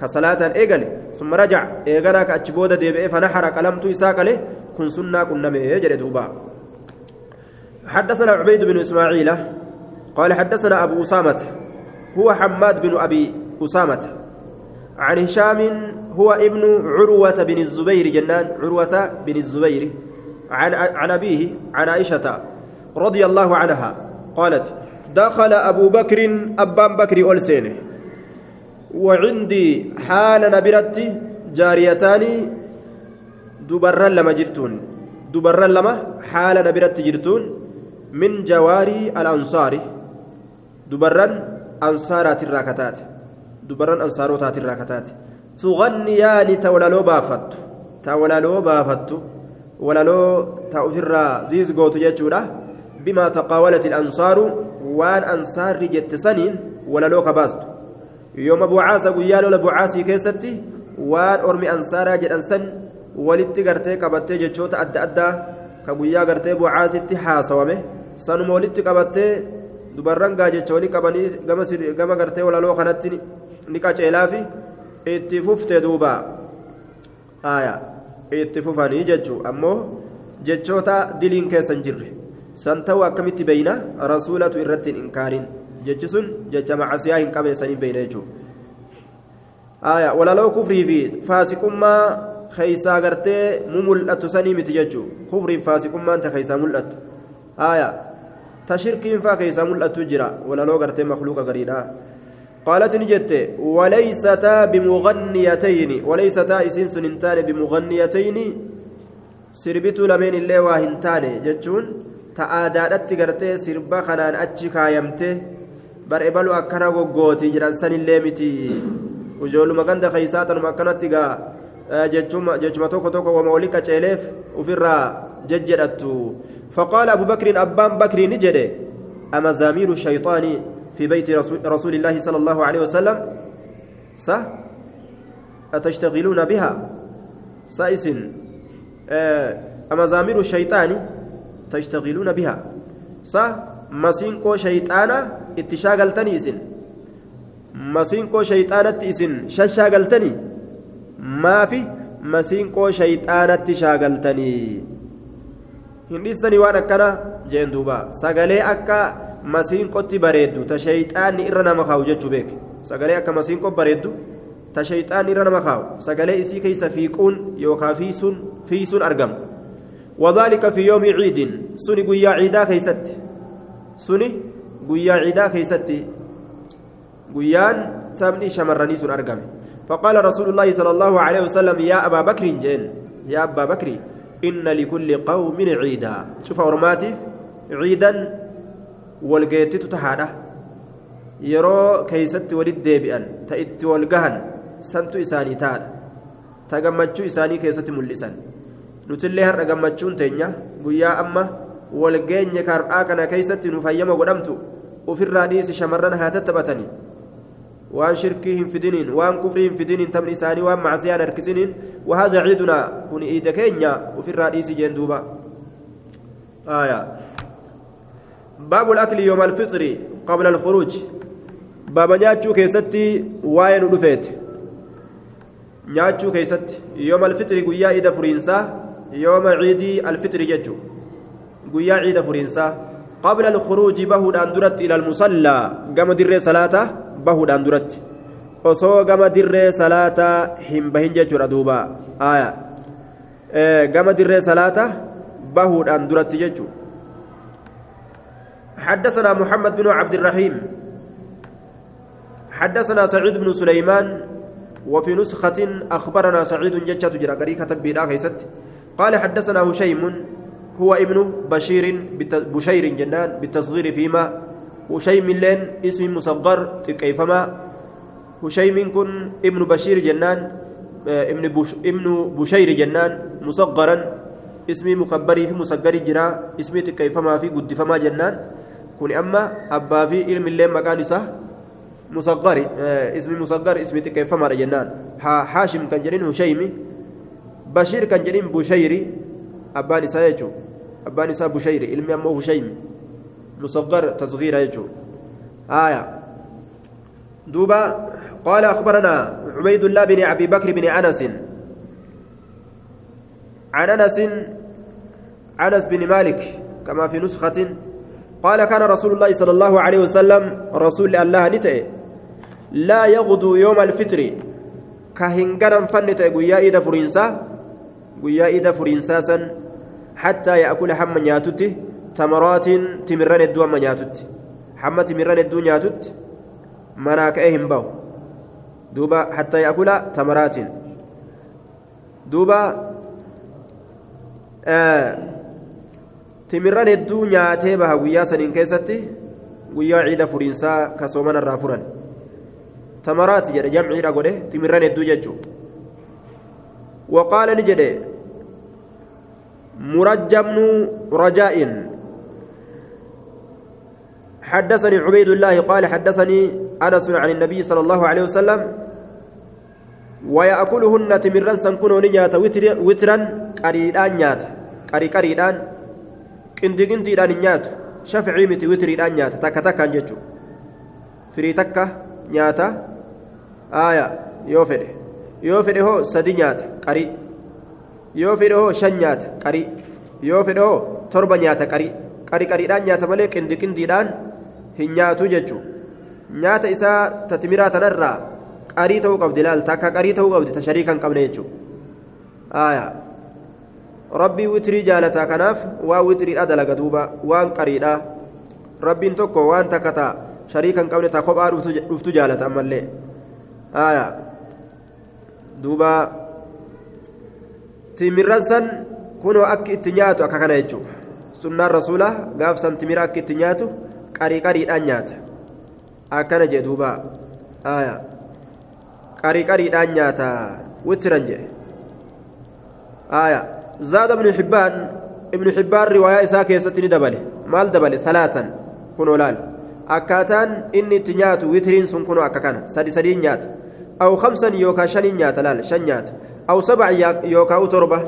كصلاة إيجل ثم رجع إيجانا كأتشبودة ديبئ فنحر قلمت إساق له كن سنة كنا ميجر دوبا. حدثنا عبيد بن إسماعيل قال حدثنا أبو أسامة هو حماد بن أبي أسامة. عن هشام هو ابن عروة بن الزبير جنان عروة بن الزبير. عن عن أبيه عن عائشة رضي الله عنها قالت دخل أبو بكر أبان بكر ألسينه وعندي حال نبرت جاريتان دبرا لما جرتون. دبرا لما حال نبرت جرتون من جواري الأنصار. دبرا أنصارات الراكتات دبرا أنصاروتات الراكتات تغنيان تولالو بافت تولالو ولالو تأفر زيز قوت جتشورا بما تقاولت الأنصار وان أنصار جتسنين ولالو كباست يوم بعاثة قيالو لبعاثي كيستي وان أرمي أنصارا جدنسن ولتي قرتي قبتي جتشوت أدى أدى كبويا قرتي بعاثتي حاسومه sanuma walitti qabattee dubarran gaajecha walii qabanii gama gartee walaloo kanatti ni qaceelaafi itti fufte duuba. Aya itti fufanii jechuun ammoo jechoota diliin keessan jirre. San ta'uu akkamitti beeyna? Rasuulatu irratti hin kaarin jechi sun jecha macasiyaa hin qabne sanii beeyna jechuudha walaloo kufrii fi faasiqummaa keessaa gartee mu sanii miti jechuudha kufrii faasiqummaan ta keeysaa mul'atu ta shirkiin faa keeysaa mul'atu jira. Walaloo gartee makluuqa gariidhaa. قالت نجت وليستا بمغنيتين وليستا اسين سننتان بمغنيتين سربتو لمن اللي واهنتان جتشون تآدادت غرتي سربا خنان أتشي كايمته بر إبلو أكنا غوغوتي جران سن اللي متي. وجولما غند خيساتن مكانت جتشوما توكو توكو وموليكا تشيليف وفرا ججرتو. فقال أبو بكر أبان بكر نجد أما زامير الشيطان في بيت رسول, رسول الله صلى الله عليه وسلم صح أتشتغلون بها؟ سائس أما زامير الشيطان تشتغلون بها؟ صح مسينكو شيطانا اتشاغلتني إسن. مسينكو شيطانة إسن ششاغلتني. ما في؟ مسينكو شيطانة شاغلتني hin dhiistanii waan akkana jeen duuba sagalee akka masiinqotti bareeddu ta shayxaanni irra nama kaa'u jechuu beek sagalee akka masiinqo bareeddu ta shayxaanni irra nama kaa'u sagalee isii keeysa fiiquun yookaa fiisuun fiisuun argamu وذلك في يوم عيد سني قيا عيدا كيست سني قيا عيدا كيست قيان تمني شمرني سن أرقم فقال رسول الله صلى الله عليه وسلم يا أبا بكر جين يا أبا بكر إن لكل قوم عيدا شوف أورماتيف عيدا walgeettitu tahaadha. Yeroo keeysatti walit deebi'an ta itti wal gahan santu isaanii tahaadha ta gammachuu isaanii keessatti mul'isan. Nutillee har'a gammachuun teenya guyyaa amma walgeenye kar'aa kana keeysatti nu fayyama godhamtu ufirraa dhiisi shamarran haa tattaphatanii waan shirkii hin fidiniin waan kufrii hin fidiniin tabni isaanii waan macsiyaan harkisiniin wahaa zaciidunaa kun iida keenya ufirraa dhiisi jeen duuba. Aayaa. Lakli yooma alfixri qabla alkhuruuj baaba nyaachuu keessatti waa'ee nu dhufeete nyaachuu keessatti yooma alfixri guyyaa iida furiinsaa yooma ciidii alfixri jechuu guyyaa ciida furiinsaa qabla alkhuruuji bahuudhaan duratti ila almusallaa gama dirree salaataa bahuudhaan duratti osoo gama dirree salaataa hin bahin jechuudha duuba aya gama dirree salaataa bahuudhaan duratti jechuudha حدثنا محمد بن عبد الرحيم حدثنا سعيد بن سليمان وفي نسخة أخبرنا سعيد جتة جرى كتب بلا قال حدثنا هشيم هو ابن بشير بشير جنان بالتصغير فيما هشيم لين اسم مصغر كيفما هشيم كن ابن بشير جنان ابن بش ابن بشير جنان مصغرا اسمي مكبري في مصغر جرا اسمي كيفما في قد فما جنان كن أما أبا في علم اللين مكان مصغر اسمي مصغر اسمي كيفما جنان هاشم كان جنين هشيمي بشير كان جنين بشيري أبان إساء أبان إساء بشيري علمي أمه هشيمي مصغر تصغير يجو آية دوبا قال أخبرنا عبيد الله بن أبي بكر بن أنس عن أنس أنس بن مالك كما في نسخة قال كان رسول الله صلى الله عليه وسلم رسول الله نتئ لا يغدو يوم الفطر كهنغرم فنت قيا إيدا فرنسا قيا إيدا فرنساسا حتى يأكل حم نياتته tamaraatiin timirran hedduu amma nyaatutti hamma timirran hedduu nyaatutti manaa ka'ee hin bahu duuba hattaa yaakula tamaraatiin duuba timirran hedduu nyaatee baha guyyaa saniin keessatti guyyaa ciida furiinsaa ka soomana irraa furan tamaraati jedhe jamciidha godhe timirran hedduu jechuu وقال نجده مرجم رجاء حدثني عبيد الله قال حدثني انس عن النبي صلى الله عليه وسلم ويأكلهن تمرا سنكون نيات وترا قريدان نيات قري قريدان قندي قنديدان نيات شفعي متي وتريدان نيات تكا تكا نجو فري تكا نياتا آية يوفد يوفد هو سدي نيات قري يوفد هو شن نيات قري يوفد هو تربة نيات قري قري قريدان نيات ملي قندي قنديدان hin nyaatu jechuun. Nyaata isaa tatmiraa tanarraa qarii ta'uu qabdi laal. Takka qarii ta'uu qabdi ta sharii kan qabne jechuudha rabbii witrii jaalataa kanaaf waan witriidha dalaga duuba waan qariidha rabbiin tokko waan takka ta sharii kan qabne ta kophaa dhuftu jaalata ammallee duuba timirran san kunoo akki itti nyaatu akka kana jechuudha sunnaan rasuulaa gaafsan timira akki itti nyaatu. qarii qariidhaan nyaata akkana jee duuba aya qarii qariidhaan nyaata witiran jee aya riwaayaa isaa keessatti ni dabale maal dabale salaasan kun olaal akkaataan inni itti nyaatu witiriin sun kunoo akka kana sadi sadiin nyaata aw kamsan yookaa shaniin nyaata laal shan nyaata aw sabac yookaa u torba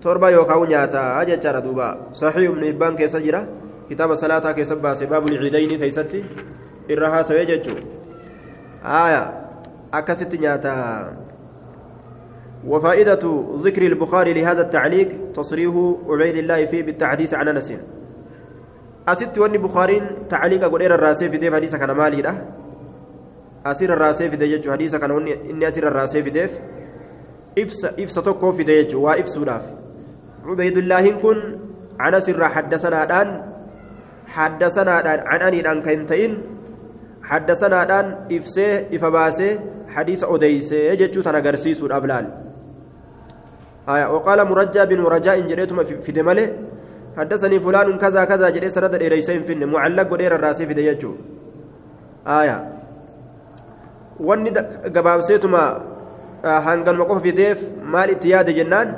torba yookaa u nyaata jechaadha duuba saxiih ibnu hibbaan keessa jira كتاب صلاة كيسب باب العيدين كيستي إرها سويجتشو آية أكست نياتا وفائدة ذكر البخاري لهذا التعليق تصريح عبيد الله فيه بالتحديث عن أنس. أست وني بخاري تعليق أقول إير الرأسي في ديف حديث كان مالي ده أسير الرأسي في ديف حديث كان إني أسير الرأسي في ديف. إفس إفس توكو في ديف وإفس وداف. عبيد الله كن عن أسر حدثنا الآن حدثناadhaan cananiidhaan kan ta'in haddasanaadhaan ibsee ifa baasee hadiisa odeysee jechuu tan agarsiisuudhaaf laal وقال مرجى بن رجاء جريتم في دمله حدثني فلان كذا كذا جري سند ديريسين فين معلق ودير الراسي في ديجو آية wanni gabaabseetuma hanganuma qofa fideef maal itti yaade jennaan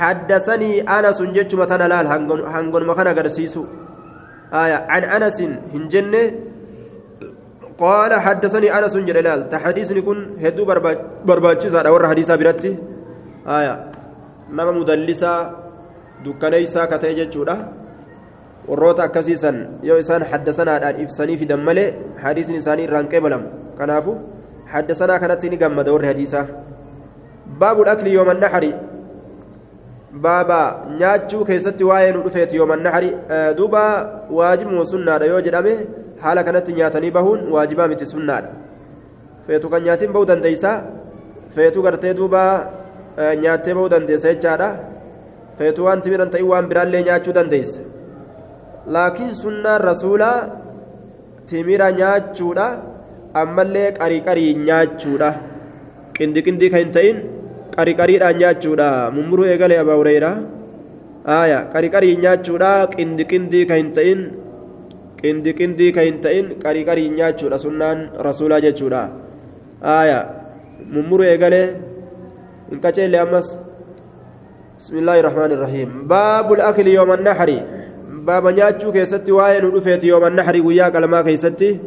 haddasanii anasun jechuma tana laal hanganuma kan agarsiisu an anasin hin jenne qaala haddasanii anasun jedhe laal ta hadiisni kun hedduu barbaachisaadha warra hadiisaa biratti nama mudallisaa dukkaneeysaa ka ta'e jechuudha. Warroota akkasiisan yoo isaan haddasanaadhaan ibsanii fidan malee hadiisni isaanii irraan qeebalamu kanaafu haddasanaa kanatti ni gammada warri hadiisaa baabul akli yooma naxari baaba nyaachuu keessatti waa'ee nu dhufeeti yooma naxari duuba waajibuma sunnaadha yoo jedhame haala kanatti nyaatanii bahuun waajibaa miti sunnaadha. Feetu kan nyaatiin bahuu dandeeysa? Feetu gartee duuba nyaattee bahuu dandeessa jechaadha feetu waan timiran ta'in waan biraallee nyaachuu dandeeysa laakiin sunnaan rasuulaa timira nyaachuudha ammallee qariqarii nyaachuudha qindi qindii kan hin ta'in qariqariidhaan nyaachuudha mummuruu eegalee abaa hureyra aaya qariqarii nyaachuudha qindi qindii kan hin ta'in qindi qindii kan hin ta'in qariqarii nyaachuudha sunnaan rasuulaa jechuudha aaya mummuruu eegalee hin qaceelle ammas بسم الله الرحمن الرحيم. باب الأكل يوم النحر. باب nyaachuu keessatti waan wa dhufeet يوم النحر. guyyaa qalmaa keessatti.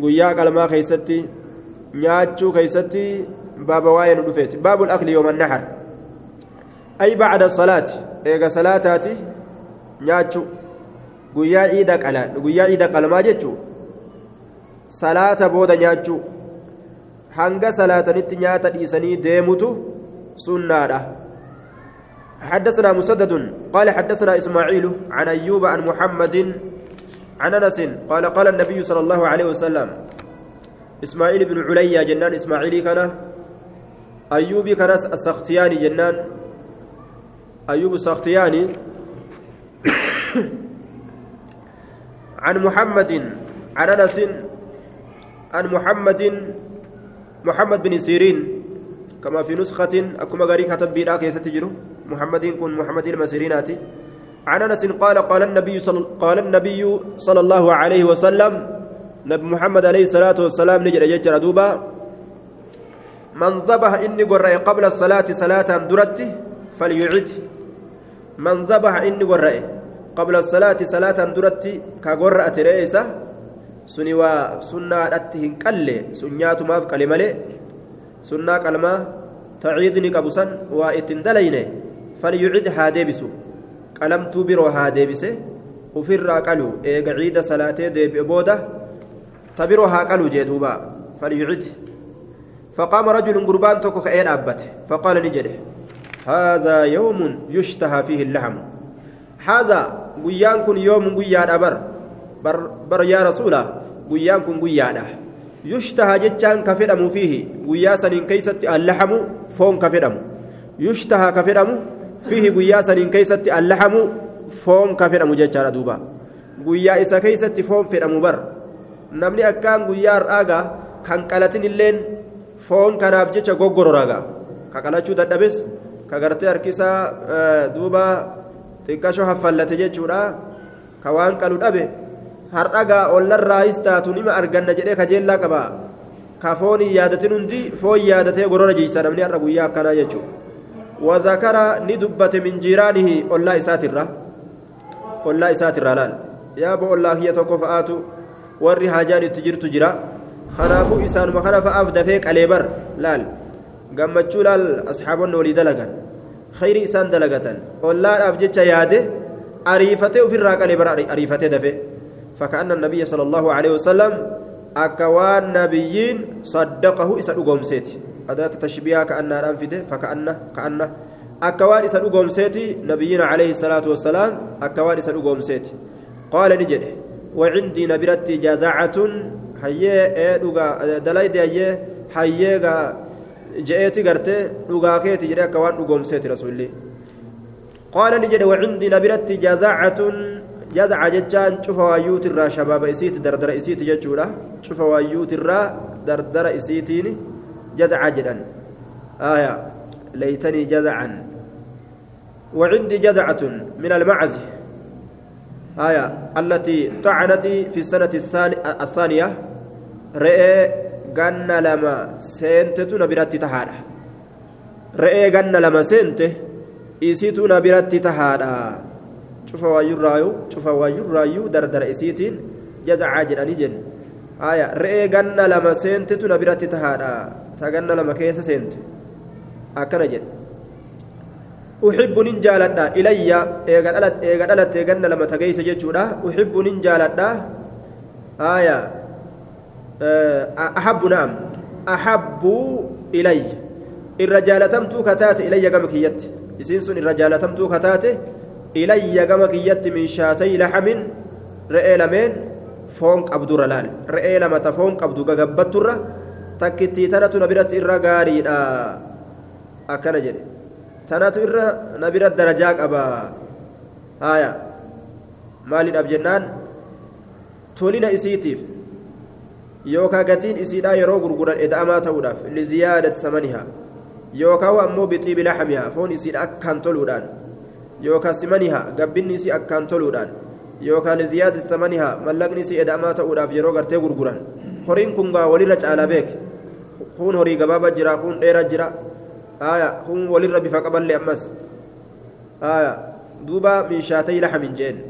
guyyaa qalmaa keessatti. nyaachuu keessatti. باب waan wa dhufeet باب الأكل يوم النحر. أي بعد الصلاة؟ eega salaataati. nyaachuu. guyyaa ciida qala guyyaa ciida qalmaa jechuun salaata booda nyaachuu hanga salaatanitti nyaata dhiisanii deemutu sunnaadha حدثنا مسدد قال حدثنا إسماعيل عن أيوب عن محمد عن أنس قال قال النبي صلى الله عليه وسلم إسماعيل بن عليا جنان إسماعيلي كان أيوب كان السختياني جنان. أيوب السختياني [coughs] عن محمد عن أنس عن محمد محمد بن سيرين. كما في نسخة أكما غري كتب بيراك يستجر محمد كن محمد المسيرينات عن أنس قال قال النبي صلى قال النبي صلى الله عليه وسلم نبي محمد عليه الصلاة والسلام نجر يجر دوبا من ذبح إني قرأ قبل الصلاة صلاة درت فليعد. من ذبح إني قرأ قبل الصلاة صلاة درت كقرأ تريسة؟ سني وسنة أتهن كله سنيات ما في كلمة سنة كلمة تعيدني كبسا وإتندلينه فليعد هادبسو قلمت برو هادبسه وفر قالوا إيه عيد صلاة ديب بودة تبرو ها قالوا جدوبا فليعد فقام رجل قربان تكو كأين أبته. فقال نجده هذا يوم يشتهى فيه اللحم. هذا قيان كن يوم قيان أبر. بر, بر يا رسوله قيان كن قيان يشتهى جتان كفدم فيه قيا سنين كيست اللحم فون كفدم يشتهى كفدم فيه قيا سنين كيست اللحم فون كفدم جتان دوبا قيا إسا كيست فون فدم بر نمني أكان قيا رآغا كان قلتين اللين foon kanaaf jecha goggororaga ka qalachuu dadhabes ka gartee harkisaa duuba xiqqashoo haffallate jechuudha. Ka waan qalu dhabe hardhagaa ollarraayis taatu nima arganna jedhee kajeellaa qaba ka foonii yaadatin hundi foon yaadatee gorora jiisa namni har'a guyyaa akkanaa jechuudha wazakara ni dubbate min jiiraanihi ollaa isaatirra ollaa isaatirra laal yaaba ollaa kiyya tokko fa'aatu warri haajaan itti jirtu jira. kanaafuu isaanuma kana fa'aaf dafee qalee laal gammachuu laal asxaabonni walii dalagan khayri isaan dalagatan ollaadhaaf jecha yaade ariifatee ofirraa qalee ariifatee dafe فكأن النبي صلى الله عليه وسلم أكوان نبيين صدقه إسا أقومسيت أداة تشبيه كأن أنفده. فكأن كأن أكوان إسا أقومسيت نبيين عليه الصلاة والسلام أكوان إسا أقومسيت قال نجده وعندي نبرتي جزعة. hayyee ee dhugaa dalayde hayyee hayyee je'eeti gartee dhugaa keeti jedhee akka waan dhugoomseeti rasuulli qaala ni jedhe wacindii jazaca jechaan cufa waayyuutirraa shabaaba isiiti dardara isiiti jechuudha cufa waayyuutirraa dardara isiitiin jazaca jedhan aya leytanii jazacan وعندي جزعة من المعز آية التي طعنت في السنة الثانية re'ee ganna lama seentetu na biratti tahaadha re'ee ganna lama seente isiitu na biratti tahaadha cufa waayyurraayu cufa waayyurraayyuu dardara isiitiin jazacaa jedhanii jenne aya re'ee ganna lama seentetu na biratti tahaadha ta ganna lama keessa seente akkana jedhe أحب نجالدا إلي إيغا دلت إيغا لما تجيس جتشودا أحب نجالدا آية أحب نعم أحب إلي الرجال تمتو كتات إلي كما كيت إسنسون الرجال تمتو كتات إلي كما كيت من شاتي لحم رئي لمن فونك أبدو رلال رئي لما تفونك أبدو قبضت تكتي تنتو نبرت إرغاري أكنا جدي tanatu irra na bira darajaa qaba haya maaliidhaaf jennaan tolina isiitiif yookaan gatiin isiidhaa yeroo gurguran eda'amaa ta'uudhaaf liziyaadati samanihaa yookaan ammoo bixiibi laxamihaa foon isiidha akkaan toluudhaan yookaan simanihaa gabbinni isii akkaan toluudhaan yookaan liziyaadati samanihaa mallaqni isii eda'amaa ta'uudhaaf yeroo gartee gurguran horiin kun gaa walirra caalaa beek kun horii gabaabaa jira kun dheeraa jira. ولر بفقبل لأمس آية دوبا من شاتي لحم جين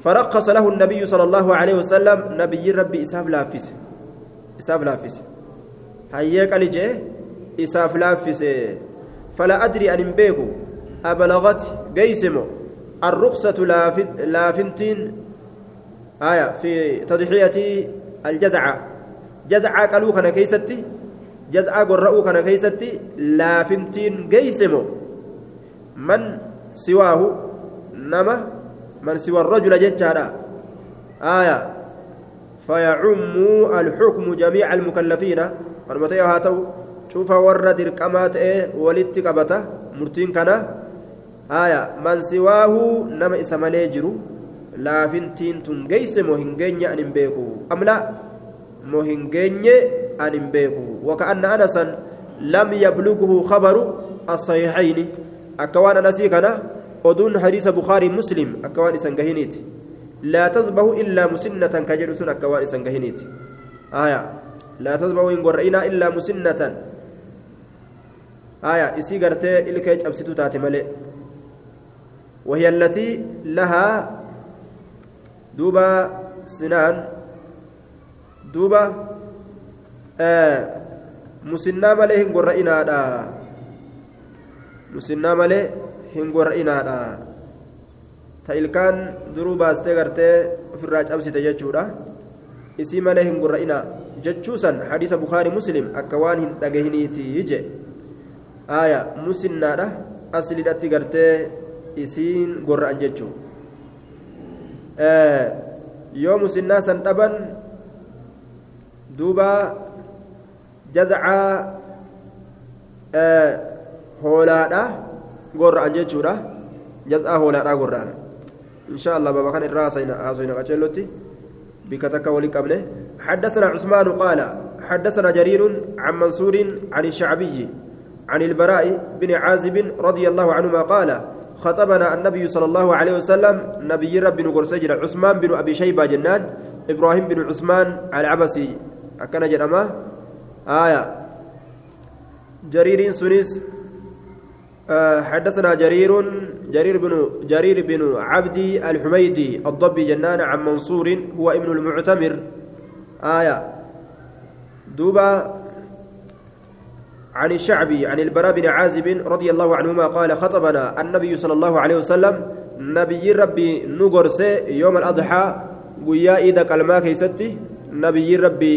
فرقص له النبي صلى الله عليه وسلم نبي ربي إساف لافس إساف لافس هيك ألجي إساف لافس فلا أدري أن بيكو أبلغت قيسمو الرخصة لافنتين آية في تضحية الجزعة جزعة قالوا كان كيستي jaz'aa gorra'uu kana keeysatti laafintiin geeysemo man siwaahu nama man siwa rajula jechaadha aaya fayacummu alxukmu jamiica almukallafiina manuma ta'e haa ta'u cufa warra dirqamaa ta'e walitti kana aaya man siwaahu nama isa malee jiru laafintiin tun geeyse moo hin geenye an hin beeku? Amla moo hin geenye أن بيكو وكأن أنسا لم يبلغه خبر الصحيحين أكوان أنسي كان أدون حديث بخاري مسلم أكوان إسنجهينيت لا تذبه إلا مسنة كجلسون أكوان إسنجهينيت آية لا تذبه إن قرئنا إلا مسنة آية إسي قرتي إلكيج أبسطو تاتي ملئ وهي التي لها دوبا سنان دوبا musinnaa malee hin gorra'inaadha musinnaa malee hin gorra'inaadha ta ilkaan duruu baastee gartee ofirraa cabsite jechuudha isii malee hin gorra'inaa jechuusan hadiisa bukaarii muslim akka waan hin dhagahiniitii je aaya musinnaadha aslidhatti gartee isiin gorra'an jechuu yoo musinnaa san dhaban duuba jazcaa hoolaadha gorra'an jechuudha jazcaa hoolaadha gorra'an insha allah baba kan irraa haasofna qaceellotti bika takka waliin qabne حدثنا عثمان قال حدثنا جرير عن منصور عن الشعبي عن البراء بن عازب رضي الله عنهما قال خطبنا النبي صلى الله عليه وسلم نبي رب نقرسجر عثمان بن أبي شيبة جنان إبراهيم بن عثمان العبسي. أكن جرما آية. جرير سنيس. آه حدثنا جرير جرير بن جرير بن عبدي الحميدي الضبي جنان عن منصور هو ابن المعتمر. آية. دوبا عن الشعبي عن البراء بن عازب رضي الله عنهما قال خطبنا النبي صلى الله عليه وسلم نبي ربي نقرس يوم الأضحى ويا إيدا كلمة كيستي نبي ربي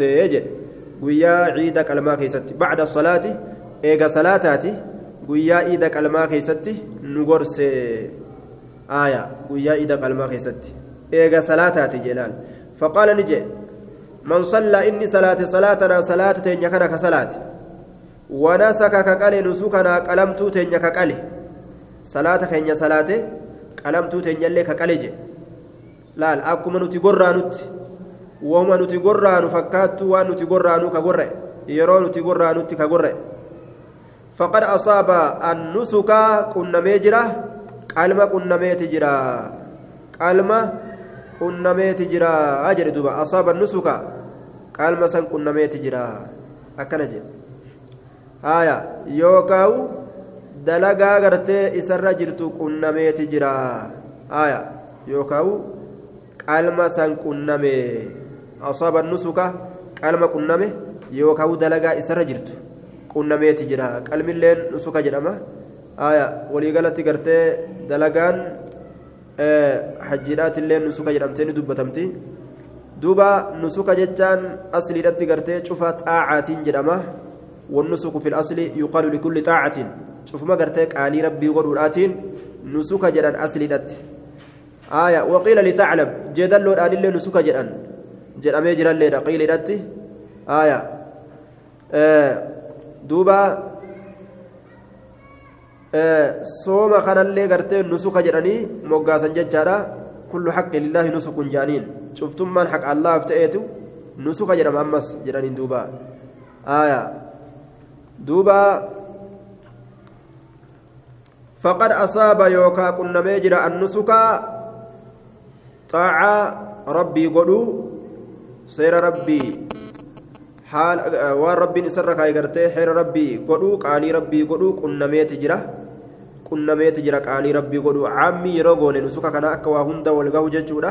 يجي guyyaa ciida qalmaa keessatti bacda salaati eega salaataati guyyaa ciida qalmaa keessatti nu gorse aaya guyyaa ciida qalmaa keessatti eega salaataati jedhaan faqaala ni jee man sallaa inni salaate salaatanaa salaata teenya kana ka salaate wanasaka ka qale nusukanaa qalamtuu teenya ka qale salaata keenya salaate qalamtuu teenyallee ka qale je laal akkuma nuti gorraanutti wama nuti gorraanu fakkaattu waan nuti gorraanu ka gorre yeroo nuti gorraanutti ka gorre faqad asaaba annusuka qunnamee jira qalma qunnameeti jira qalma qunnameeti haya yookaawu dalagaa gartee isarra jirtu qunnameeti jira. Haya yookaawu qalma san qunname. Asaaba nusuka qalma qunname yookaawu dalagaa isarra jirtu qunnameeti jira. Qalmilleen nusuka jedhama. Haya waliigalatti gartee dalagaan hajjiidhaatillee nusuka jedhamtee ni dubbatamti. Duuba nusuka jechaan asliidhatti gartee cufa xaacaatiin jedhama والنسك في الأصل يقال لكل طاعة. شوف ما قرتي قالي ربي ودوراتين نسك جدًا أصل دت. آية. وقيل لثعلب. جدًا لو أن اللي نسك جدًا. جدًا ما يجرى اللي قيل دت. آية. آه. دوبا. آه. صوم خان اللي قرتي نسك جدًا. مقاسا ججارا كل حق لله نسك جانين. شفتم من حق الله افتئتوا نسك جدًا. أمس فقد أصاب يوكا كنا ميجر النسكا طاعة ربي قلو سير ربي حال waan rabbiin isarra kaayee gartee heera rabbii godhuu qaalii rabbii godhuu qunnameeti jira qunnameeti jira qaalii rabbii godhuu caammi yeroo goone nusuka kana akka waa hunda wal gahu jechuudha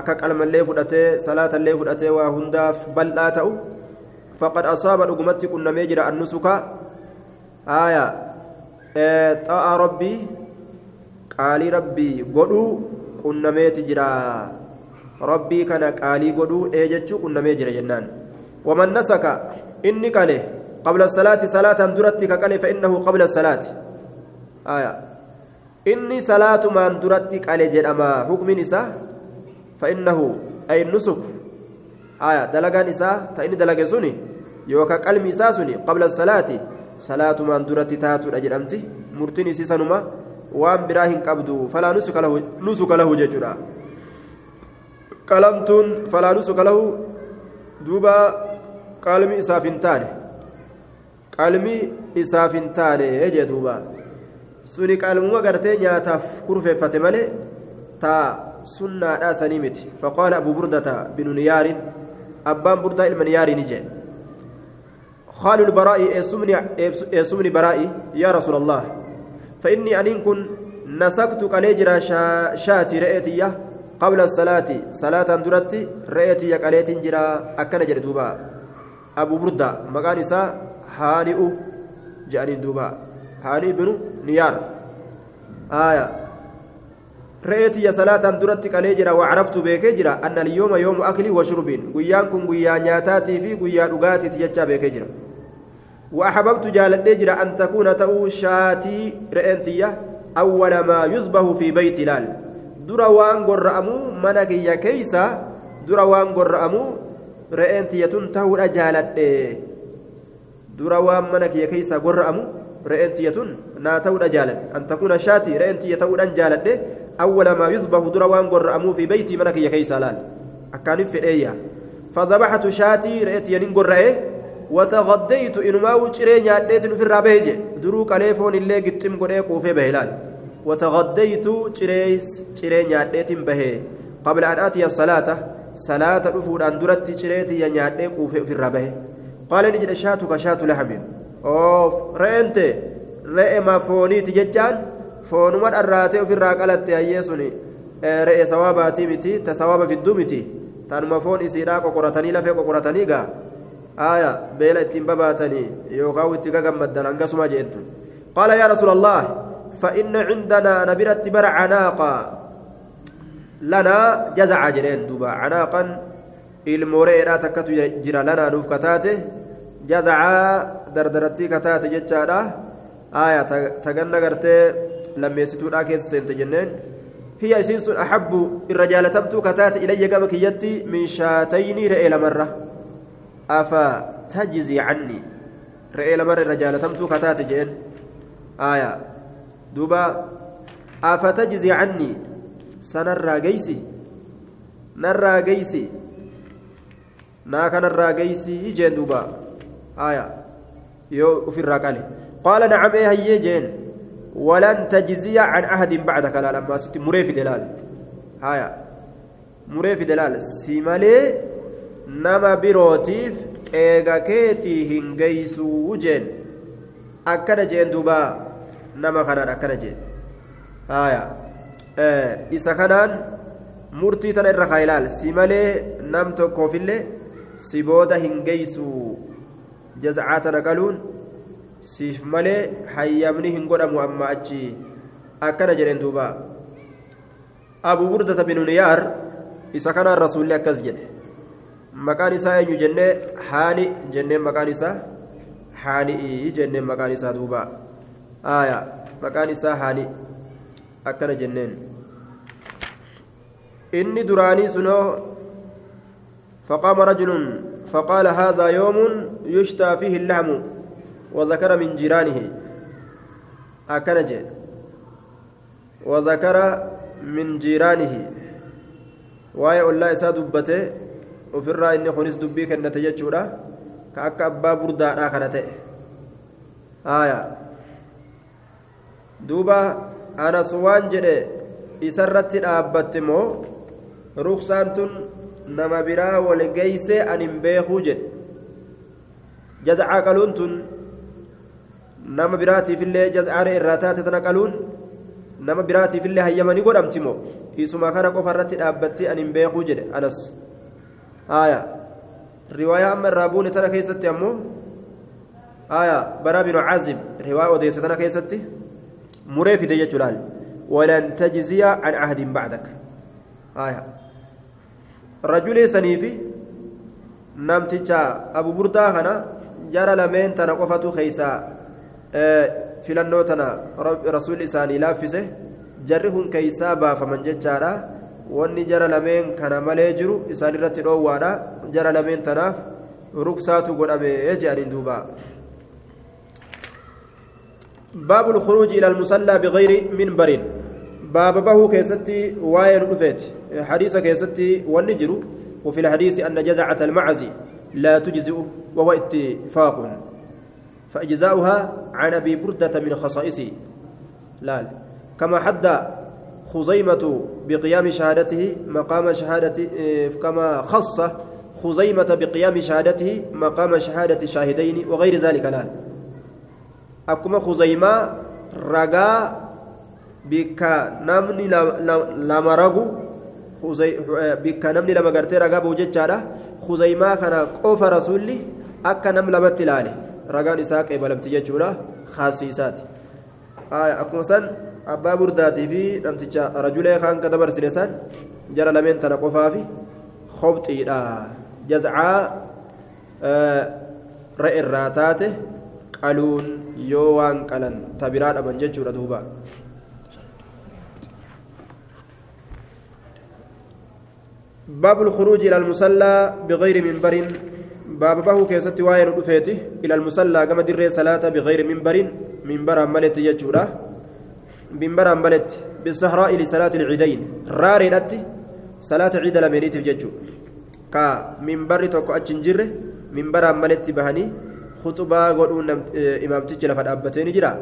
akka qalmallee fudhatee salaatallee fudhatee waa hundaaf bal'aa ta'u فقد أصاب رقمتي كنا ميجرا النسك آية. طاع ربي. قالي ربي قدو. كنا ميتجرا ربي كان قالي قدو. ايجتشو كنا ميجرا جنان. ومن نسك إني كان قبل الصلاة صلاة درتك كان فإنه قبل الصلاة. آية. إني صلاة ما درتك على جرما حكم نساء فإنه أي النسك آية. دلقان نساء تأني دلق سني يوكا قلمي ساسني قبل الصلاة صلاة من درت تاتو أجرمتي مرتني سيسنما وان براهن قبدو فلا نسك له نسك له ججرا قلمتون فلا نسك له دوبا قلمي إسافنتاني قلمي إسافنتاني يجي دوبا suni qalmuma gartee nyaataaf kurfeeffate malee taa sunnaadhaa sanii miti. Faqaala abu burdata binu niyaarin abbaan burdaa ilma niyaarii ni jee. خال البراء اسمني برائي يا رسول الله. فإني أن كن نسكت كاليجرا شاتي رأيتي قبل الصلاة. صلاة درتي رأيتي كاليت جرا أكن جري دوبا. أبو بردة مكان إساء هانئ جاني دوبا. هانئ بن نيار. آية. رأيتي صلاة درتي كاليجرا وعرفت بك جرا أن اليوم يوم أكل وشرب قيان كن قيان نياتاتي في قيان أغاتي تججا بك جرا وأحببت جالد جرا أن تكون تأو شاتي رأنتية أول ما يذبح في بيت لال. درا وان قرأمو منك يا كيسا. درا وان قرأمو رأنتية تهو جالد درا وان منك يا كيسا قرأمو رأنتية ناتو جالد أن تكون شاتي رأنتية تهو جالد أول ما يذبح درا وان قرأمو في بيت منك يا كيسا لال. أكان في الأيام فذبحت شاتي رأيتي نقرأه وتغديت إنما وشري نياديت في الرابيج درو كاليفون اللي قتم قرأ قوفي بهلال. وتغديت شريس شري نياديت به قبل أن آتي الصلاة صلاة رفود أن درت شريتي نيادي قوفي في الرابيه قال نجد شاتك شات لحم. أوف رأنت. رأي ما فوني تججان. فونما الراتي في الراقلة أيسوني رأي سواباتي متي تسواب في الدومتي تنما فون إسيرا قرطني لفي قرطني قا آية بيلا اتين بباتني يوغاو اتقا قمدن انقسما جئت قال يا رسول الله فإن عندنا نبرت برع عناقا. لنا جزع جرين دوبا. عناقا الموريرا تكتو جرى لنا نوف كتاته جزع دردرتي كتاته جتشادا آية تغنى قرتي لما يستودا كيس سنت جنين. هي سنس أحب الرجال تبتو كتات إلي قبك يتي من شاتين رئيل مرة. أفا تجزي عني رئيل مرة الرجال تبتو كتات جين آية دوبا أفا تجزي عني سنرى قيسي نرى قيسي ناك نرى قيسي جين دوبا آية يو في الراقالي قال نعم إيه هي جين ولن تجزي عن عهد بعدك لا لما ست مريف دلال هايا مريف دلال سيمالي نما بروتيف eega keetii hin geeysuu jeen akkana jeen duuba nama kanaan akkana jeen haya isa kanaan murtii tana irra kaa ilaal si malee nam tokkoofillee si booda hin geeysu jazcaa tana qaluun siif malee hayyamni hin godhamu amma achi akkana jedheen duuba abu burdata binu niyaar isa kanaan rasuulli akkas jedhe maqaan isaa eenyu jennee haani jenneen maqaan isaa haani'ii jenneen maqaan isaa duuba aya maqaan isaa haani akkana jenneen inni duraanii sunoo فقام رجل فقال هذا يوم يشتى فيه اللحم وذكر من جيرانه أكنج وذكر من جيرانه واي الله إسا دبته وفر إني خنس دبي كان نتججورا كأك أبا بردا آخرته آية دوبا أنا سوان جده إسرت الأبت مو رخصان nama biraa wal geeyse an hin beekuu jedhe jazcaa qaluun tun nama biraatiifillee jazcaana irraa taate tana qaluun nama biraatiifillee hayyamanii godhamti moo isuma kana qofa irratti dhaabbattee an hin beekuu jedhe anas riwaayaa amma irraa buune tana keessatti ammoo aya baraa binu caazib riwaayaa odeesse tana keessatti muree fide jechuudhaan walan tajziya an ahdin bacdak aya rajulee saniifi namticha abu burdaa kana jara lameen tana qofatu keeysaa filannoo tana rasuulli isaanii laaffise jarri kun keeysaa baafaman jechaadha wanni jara lameen kana malee jiru isaan irratti dhoowwaadha. Jara lameen tanaaf ruksaatu godhame jedhaniin duuba. باب الخروج إلى المصلى بغير منبر باب ba'uu keessatti waan irra dhufeet hadiisa keessatti والنجر وفي الحديث أن جزعة المعز لا تجزئ وهو اتفاق فإجزاؤها عن أبي بردة من خصائصه لا كما حد خزيمة بقيام شهادته مقام شهادة كما خص خزيمة بقيام شهادته مقام شهادة شاهدين وغير ذلك لا. أكما خزيمة رجاء بك نمني لما رجو بك نمني لما قرتي رجاء بوجتشارة خزيمة كان قوف رسولي أكا نم لما تلالي. ragaan isaa qeebalamti jechuudha khaasiisaati akkuma san abbaa burdaatii fi namticha rajulee kaan ka dabarsine san jara lameen tana qofaafi khobxiidha jazcaa ra'irraa taate qaluun yoo waan qalan ta biraa dhaban jechuudha duuba باب الخروج إلى المصلى بغير منبر باب به كيست واين إلى المصلى كما در صلاه بغير منبر منبر ملت يجورا منبر ملت بالصحراء لصلاة العيدين. راريدت صلاة عيد لمريت ججو كا منبر توكو اچنجر منبر ملت بهني خطبة غدون إمام تجل فدابتين جرا.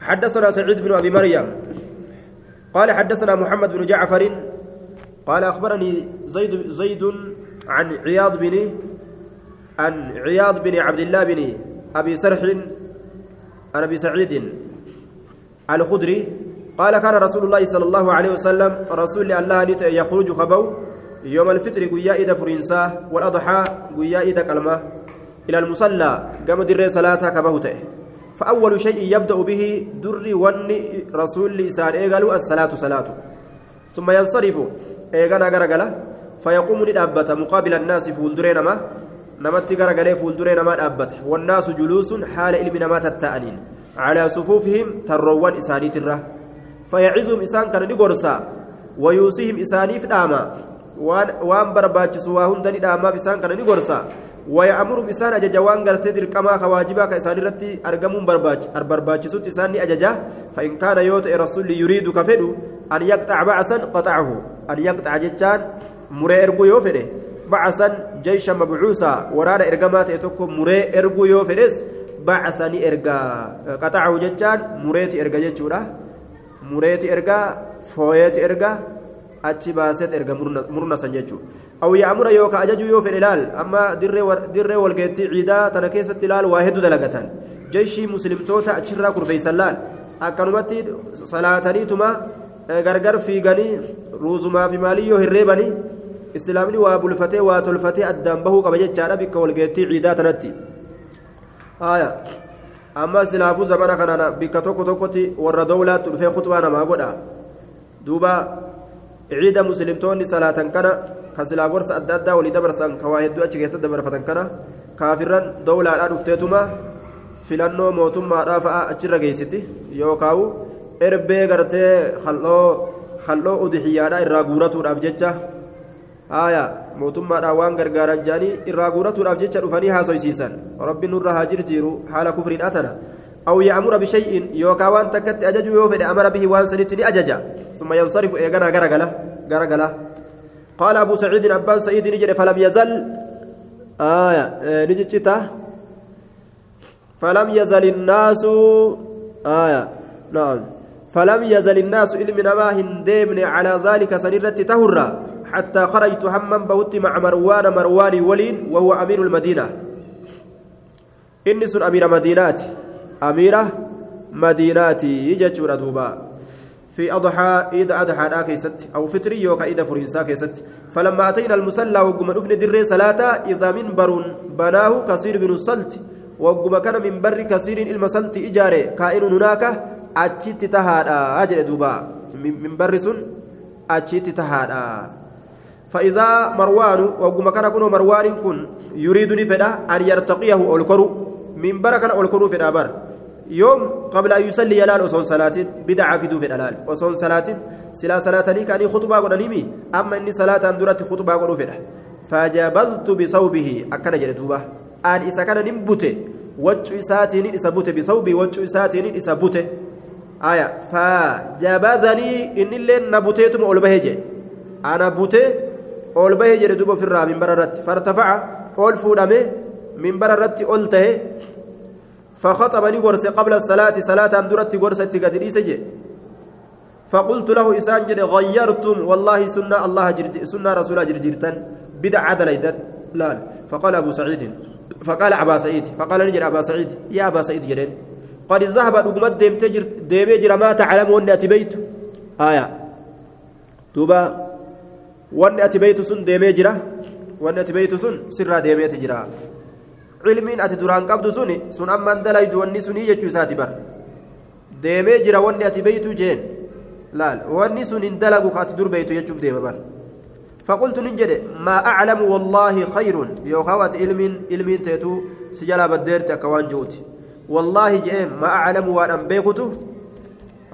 حدثنا سعيد بن أبي مريم. قال حدثنا محمد بن جعفر. قال أخبرني زيد زيد عن عياض بن عن عياض بن عبد الله بن أبي سرح عن أبي سعيد. الخدري قال كان رسول الله صلى الله عليه وسلم رسول الله يخرج خبو يوم الفطر قيا إذا فرنسا والأضحى قيا إذا كلمة إلى المصلى قام در صلاة كبهته فأول شيء يبدأ به در ون رسول لسان إيقالوا الصلاة صلاة. ثم ينصرف إيقانا قرقلا فيقوم لدابة مقابل الناس فولدرين ما نمت غرغلي فولدرين ما دابة والناس جلوس حال علم نما تتأنين. على صفوفهم تروان إساني ترى فيعظهم إسان كان لغرسا ويوصيهم إساني فداما وان وان برباچس واهن دني داما بسان كان لغرسا ويأمر بسان أججا وان غرتي درقما خواجبا كإساني رتي أرقمون برباچ أربرباچسوت إساني أججا. فإن كان يوت رسول يريد كفدو أن يقطع بعثا قطعه. أن يقطع ججان muree erguu yoo fedhe bacasan jeysha mabcuusa waraana ergamaa ta'e tokko muree yoo fedhes bacasani ergaa qaxacahu jechaan mureeti erga jechuudha mureeti ergaa fooyeeti erga achi baaseet erga murnasan jechuu أو يأمر يوكا أجج يوف الإلال أما در والقيتي عيدا تنكيسة الإلال واحد دلقة جيشي مسلم توتا أجرى كرفي سلال أكنمتي صلاة تما غرغر في غني روزما في مالي هربني islaamni waa bulfatee waa tolfatee addaan bahuu qaba jechaadha bikka walgeettii ciidaa tanatti aya amma silaafuu zamana kanana bikka tokko tokkotti warra dowlaattu dhufee khutbaa namaa godha duuba ciida muslimtoonni salaatan kana ka silaa gorsa adda addaa walii dabarsan ka waa hedduu achi keessatti dabarfatan kana kaafirran dowlaadhaa dhufteetuma filannoo mootummaadhaa fa'a achirra geessiti yookaawu erbee gartee haldhoo haldhoo udixiyyaadhaa irraa guuratuudhaaf jecha aya mootummaadhaan waan gargaaran jedhanii irraa guuratuudhaaf jecha dhufanii haasoysiisan rabbi nurra haa jirjiiru haala kufriin atana aw ya'mura bishay'in yookaa waan takkatti ajaju yoo fedhe amara bihi waan sanitti ni ajaja ثم ينصرف إيغانا غرغلا غرغلا قال أبو سعيد أبان سعيد نجري فلم يزل آية نجتتا فلم يزل الناس آية نعم فلم يزل الناس إلمنا ما هندمن على ذلك سنرة تهرّا حتى خرجت هما بوت مع مروان مروان ولين وهو أمير المدينة. إني سن أمير مدينات أميرة مدينات يجتشور دوبا. في أضحى إذا أضحى كيست. أو فطري يوكا إذا فرنسا كيست. فلما أتينا المسلى وقم نفن در صلاة إذا منبر بناه كثير بن الصلت وقم كان منبر كثير المسلت إجاري. كائن هناك أتشت تهادا. أجل دوبا. منبر سن أتشت تهادا. فإذا مروان وقم كان كنو مروان كن يريدني فدا أن يرتقيه أولكرو من بركة أولكرو في الأبر. يوم قبل أن يصلي يلال وصون صلاة بدعة في دو في الألال. وصون صلاة سلا صلاة لي كان خطبة قدنيمي أما إني صلاة درت خطبة قدو في فجبذت بثوبه أكن جلتوبة أن إسا كان نمبته وجه إساتين إسا بوته بثوبي وجه إساتين إسا بوته آية فجبذني إن اللي نبوتيتم أولبهجي أنا بوته ol bahee jedhe duba ofirraa minbara irratti. Fartafaca ol fuudhame minbara irratti ol tahe. فخطبني غرس قبل الصلاة صلاة درت غرس تقدري سجي فقلت له إسان جد غيرتم والله سنة الله جرد سنة رسول جرجرتن بدع عدل لا فقال أبو سعيد فقال أبا سعيد فقال نجر أبا سعيد يا أبا سعيد جرين قد ذهب رقمت ديم تجر ديم يجر ما تعلم وأني أتبيت آية توبا wanni ati beeytu sun deemee jira wanni ati beeytu sun sirraa deemeeti jira cilmiin ati duraan qabdu suni sun ammaan dalaydu wanni sunii jechuu isaati bar deemee jira wanni ati beeytu jeen laal wanni sun hin dalagu ka ati dur beeytu jechuuf deema bar فقلت ننجد ما أعلم والله خير يوخوات علم علم تيتو سجلا بدرت أكوان جوتي والله جئم ما أعلم وأنا بيكتو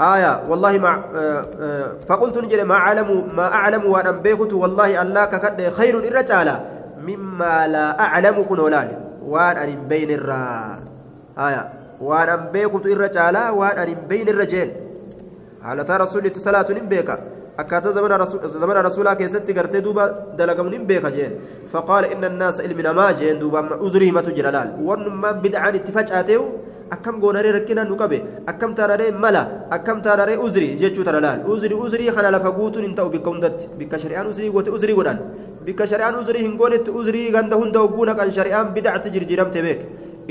آية والله ما آه فقلت نجد ما أعلم ما أعلم وأنا بيكت والله الله ككد خير الرجال مما لا أعلم كن ولال وأنا بين الرا آية وأنا بيكت الرجال وأنا بين الرجال على ترى رسول صلاة نبيك akkaataa zamana rasuulaa keessatti gartee duuba dalagamu nin beeka jeen faqaala inna annaasa ilmi namaa jeen duuba uzrii himatu jira laal wannummaan bid'aan itti facaateewu akkam goonaree rakkinaan nu qabe akkam taanaree mala akkam taanaree uzrii jechuu tana laal uzrii uzrii kana lafa guutuun hin ta'u bikka hundatti bikka shari'aan uzrii goote uzrii godhan bikka shari'aan uzrii hin goonetti uzrii ganda hunda hogguu naqan shari'aan bid'atti jirjiiramte beek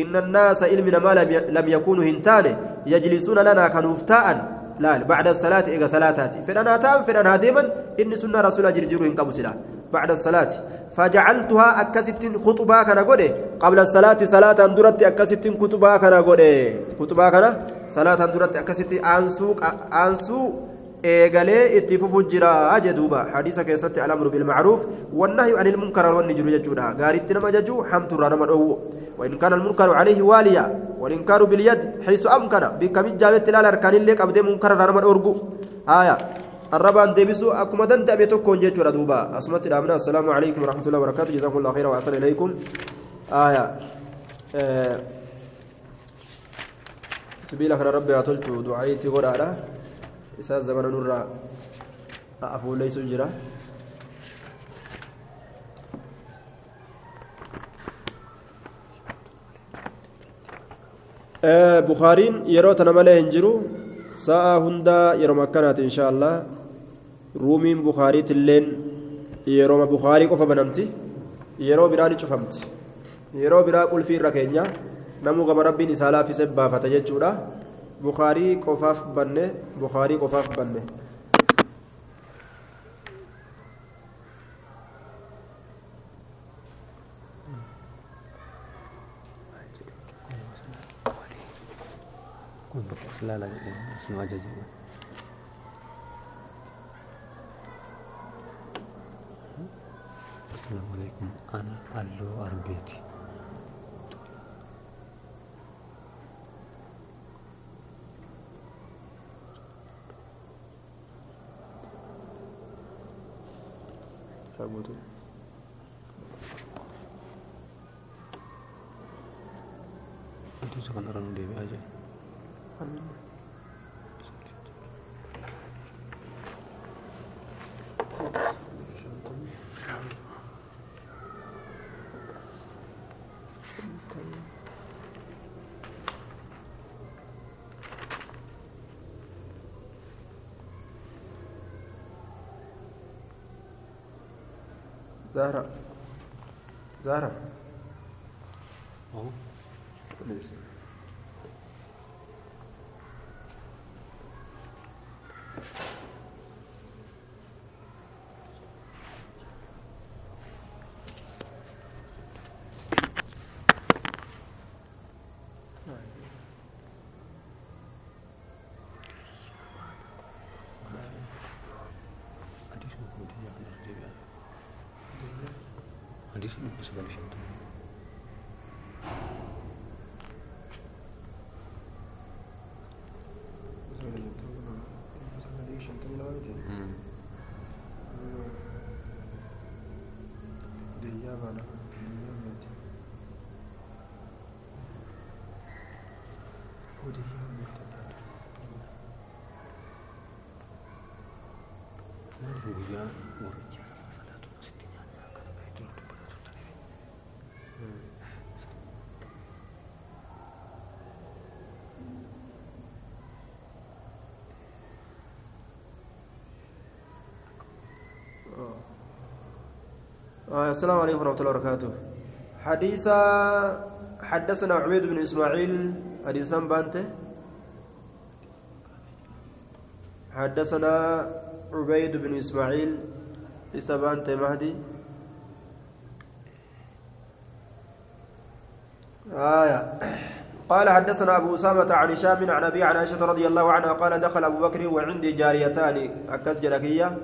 inna annaasa ilmi namaa lam yakuunu hin taane yajlisuuna lanaa kanuuf taa'an laal bacda salaati ega salaataati fedhanaa ta'an fedhanaa deeman inni sunna rasuula jirjiiruu hin qabu sila bacda salaati فجعلتها أكستين خطبا كان قولي. قبل الصلاة صلاة درت أكستين خطبا كان قولي. خطبا كان صلاة درت أكستين أنسو أنسو eegalee itti fufu jira jedhuuba hadiisa keessatti alamru bilmacruuf wannahyu ani ilmunkara wanni jiru jechuudha gaariitti nama jajuu hamturraa nama وإن كان المنكر عليه واليا. والإنكار باليد حيث أمكن. بكم جابت لا أركان اللي قبل منكر رمى الأرجو آية. الربان ديبسو أكما دنت أبي تكون جيتشو ردوبا. أسمت الأمنا السلام عليكم ورحمة الله وبركاته. جزاكم الله خيرا وأحسن إليكم. آية. آه. سبيلك ربي أتلت دعايتي غرارة إساء زمن نرى أفو ليس جرا. آه بخارين يرو تنمله هنجرو ساعة هندا يرو إن شاء الله. رومين بخاري تلين bukaarii qofa banamti yeroo biraa ni cufamti yeroo biraa qulfii irra keenya namuu gama rabbiin isaa laafise baafata jechuudha bukaarii qofaaf banne bukaarii qofaaf banne kun bakka islaala jedhama Assalamualaikum, عليكم انا الو عربيتي itu sekarang orang aja. زهرة زهرة. Asitti nyaanna kana baay'ee dura dubbatu turtaniif. آه السلام عليكم ورحمة الله وبركاته حديث حدثنا عبيد بن إسماعيل حديثا بانته حدثنا عبيد بن إسماعيل إسا بانته مهدي آية قال حدثنا أبو أسامة عن هشام عن أبي عن عائشة رضي الله عنها قال دخل أبو بكر وعندي جاريتان أكس جلكية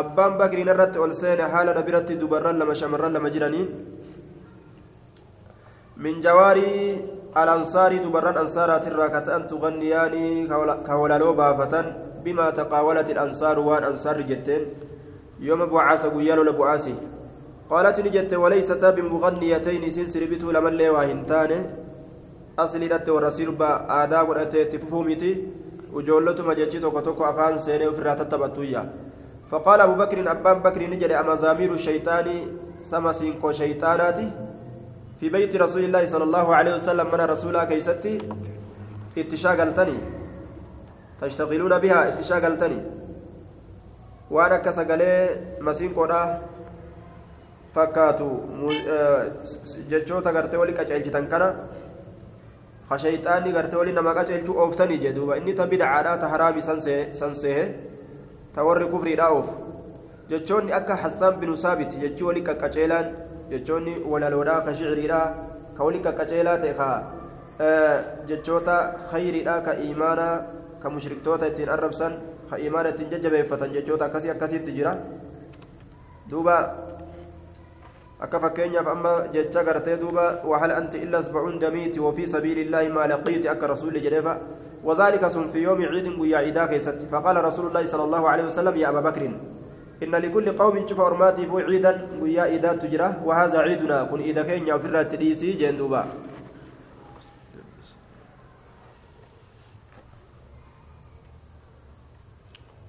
abbaan bakriin irratti ol seene haala dhabiratti dubarran lama shamarran lama jiraniin min jawaarii alansaarii dubarran ansaaraatirraa ka ta'an tuganniyaanii ka ansaarri jetteen yooma bucaasa guyyaa lola bu'aasi qaalat ni jette walaysataa bimuqanniyatayn isin sirbituu lamallee waa hin taane asliidhatte warra sirba aadaa godhatee itti fufuu miti ujoollotuma jechi tokko tokko afaan seenee ofirraa tattabatuyya فقال أبو بكر أبان بكر نجد أمزامير الشيطان سمسينكو شيطاناتي في بيت رسول الله صلى الله عليه وسلم من رسولا كيستي اتشاغلتني تشتغلون بها اتشاغلتني وأنا كسغلي مسينكو fakkaatu jechoota gartee wali qaceelchitan kana ka shayxaanni gartee wali nama qaceelchuu ooftanii jedhuuba inni ta bidcaadhaa ta haraami san seehe ta warri kufriidhaa oofu jechoonni akka hassaan binu saabit jechii wali qaqqaceelaan jechoonni walaloodhaa ka shiciriidhaa ka wali qaqqaceelaa ta'e ka jechoota ittiin arrabsan ka imaana ittiin jajjabeeffatan jechoota akkasii akkasiitti jira duuba akka fakkeenyaaf amma jecha gartee duuba wahal anti illa asbacuun damiiti wafii sabiili illaahi maa laqiiti akka rasuulli jedheefa وذلك سن في يوم عيد ويا عيدا كيست فقال رسول الله صلى الله عليه وسلم يا أبا بكر إن لكل قوم شوف أرماتي فو عيدا ويا عيدا تجرى وهذا عيدنا كن إذا كان يغفر تديسي جندوبا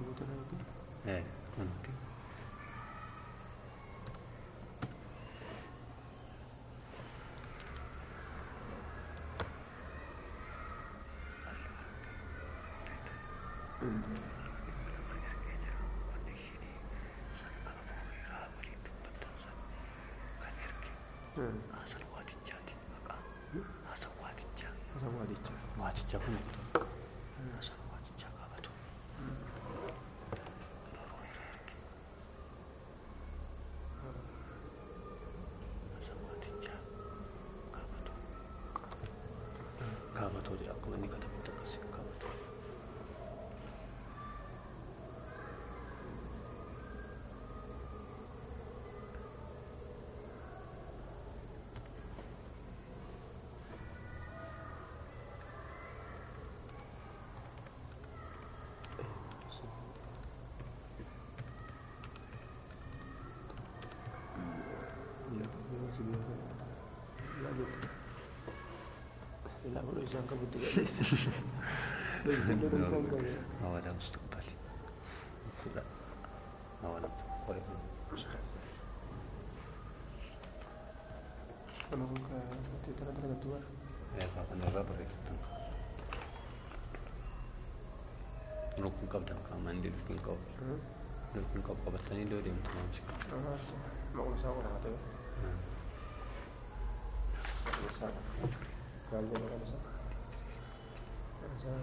보더라도. 네. 그렇게. 음. 아사고 아디짜 아디짜가 아사고 아디짜 아사고 아디짜 아디짜 لا هو ليس عنك ليس عنك مستقبلي لا mau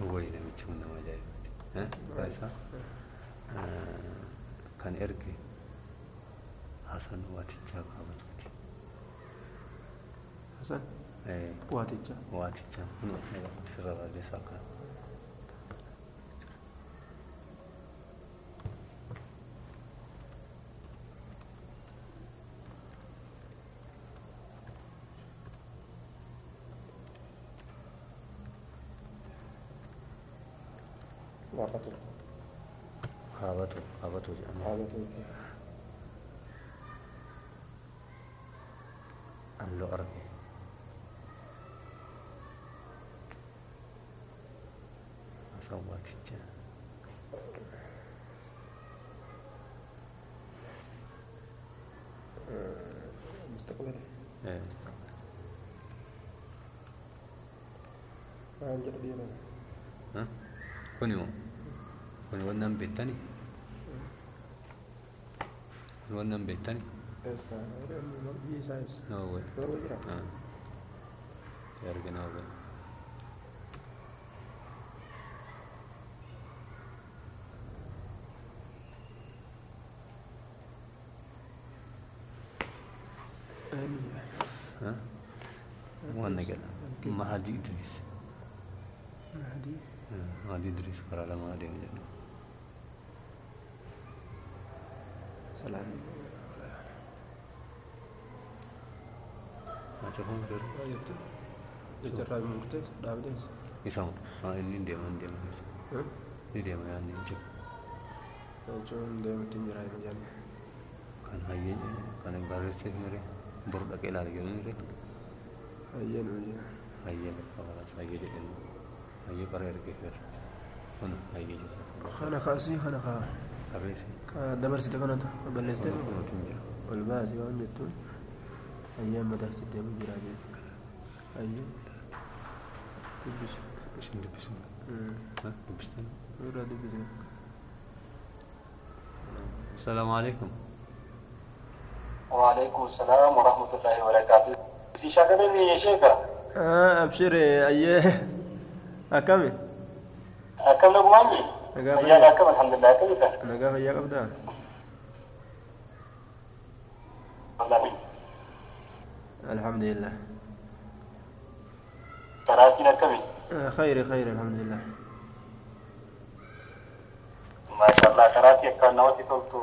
누구에게 미치면 넘어져요. 예? 그래서, 어, 간 이렇게, 하산 우와 뒷자고 하고 좋지. 하산? 예. 우와 뒷자? 우와 뒷자. 내가 들어가서 아까. Mustaqbal. إيه مستقبل Ah, jadi dia. ها كوني مو كوني ونم بيتاني ونم بيتاني Esa, era el bisa es. No, güey. Pero voy a Ah. Claro que no, güey. ها؟ وأنا ما هدي إدريس. ما هدي إدريس قرا لما هدي مجنون Salam. ما تفهم غير. Itu rabi murtad, dabdes. يسمع ها اني دي من دي من Hah? دي دي من يعني جب Cuman dia mesti nyerai majan. كان هاي كان بارس مري برد اكل على جنون uji. هاي خلاص هاي دي هاي قرر كيف هنا هاي جزء Khana khasi, khana kha. كريسي Ka dabar sita kana ta. Baleste. كنا تنجر والباس يوم يتون أيام ما تحت الدم جرادي أيام تلبس إيش اللي بس ها لبستني يراد بزين السلام عليكم وعليكم السلام ورحمة الله وبركاته si shagarini ya sheka آه أبشر أيه أكمل akam na قاعد يا أبدا wallahi الحمد لله akkamii آه، خير خير الحمد لله maashaallah karaatii akka namatti toltu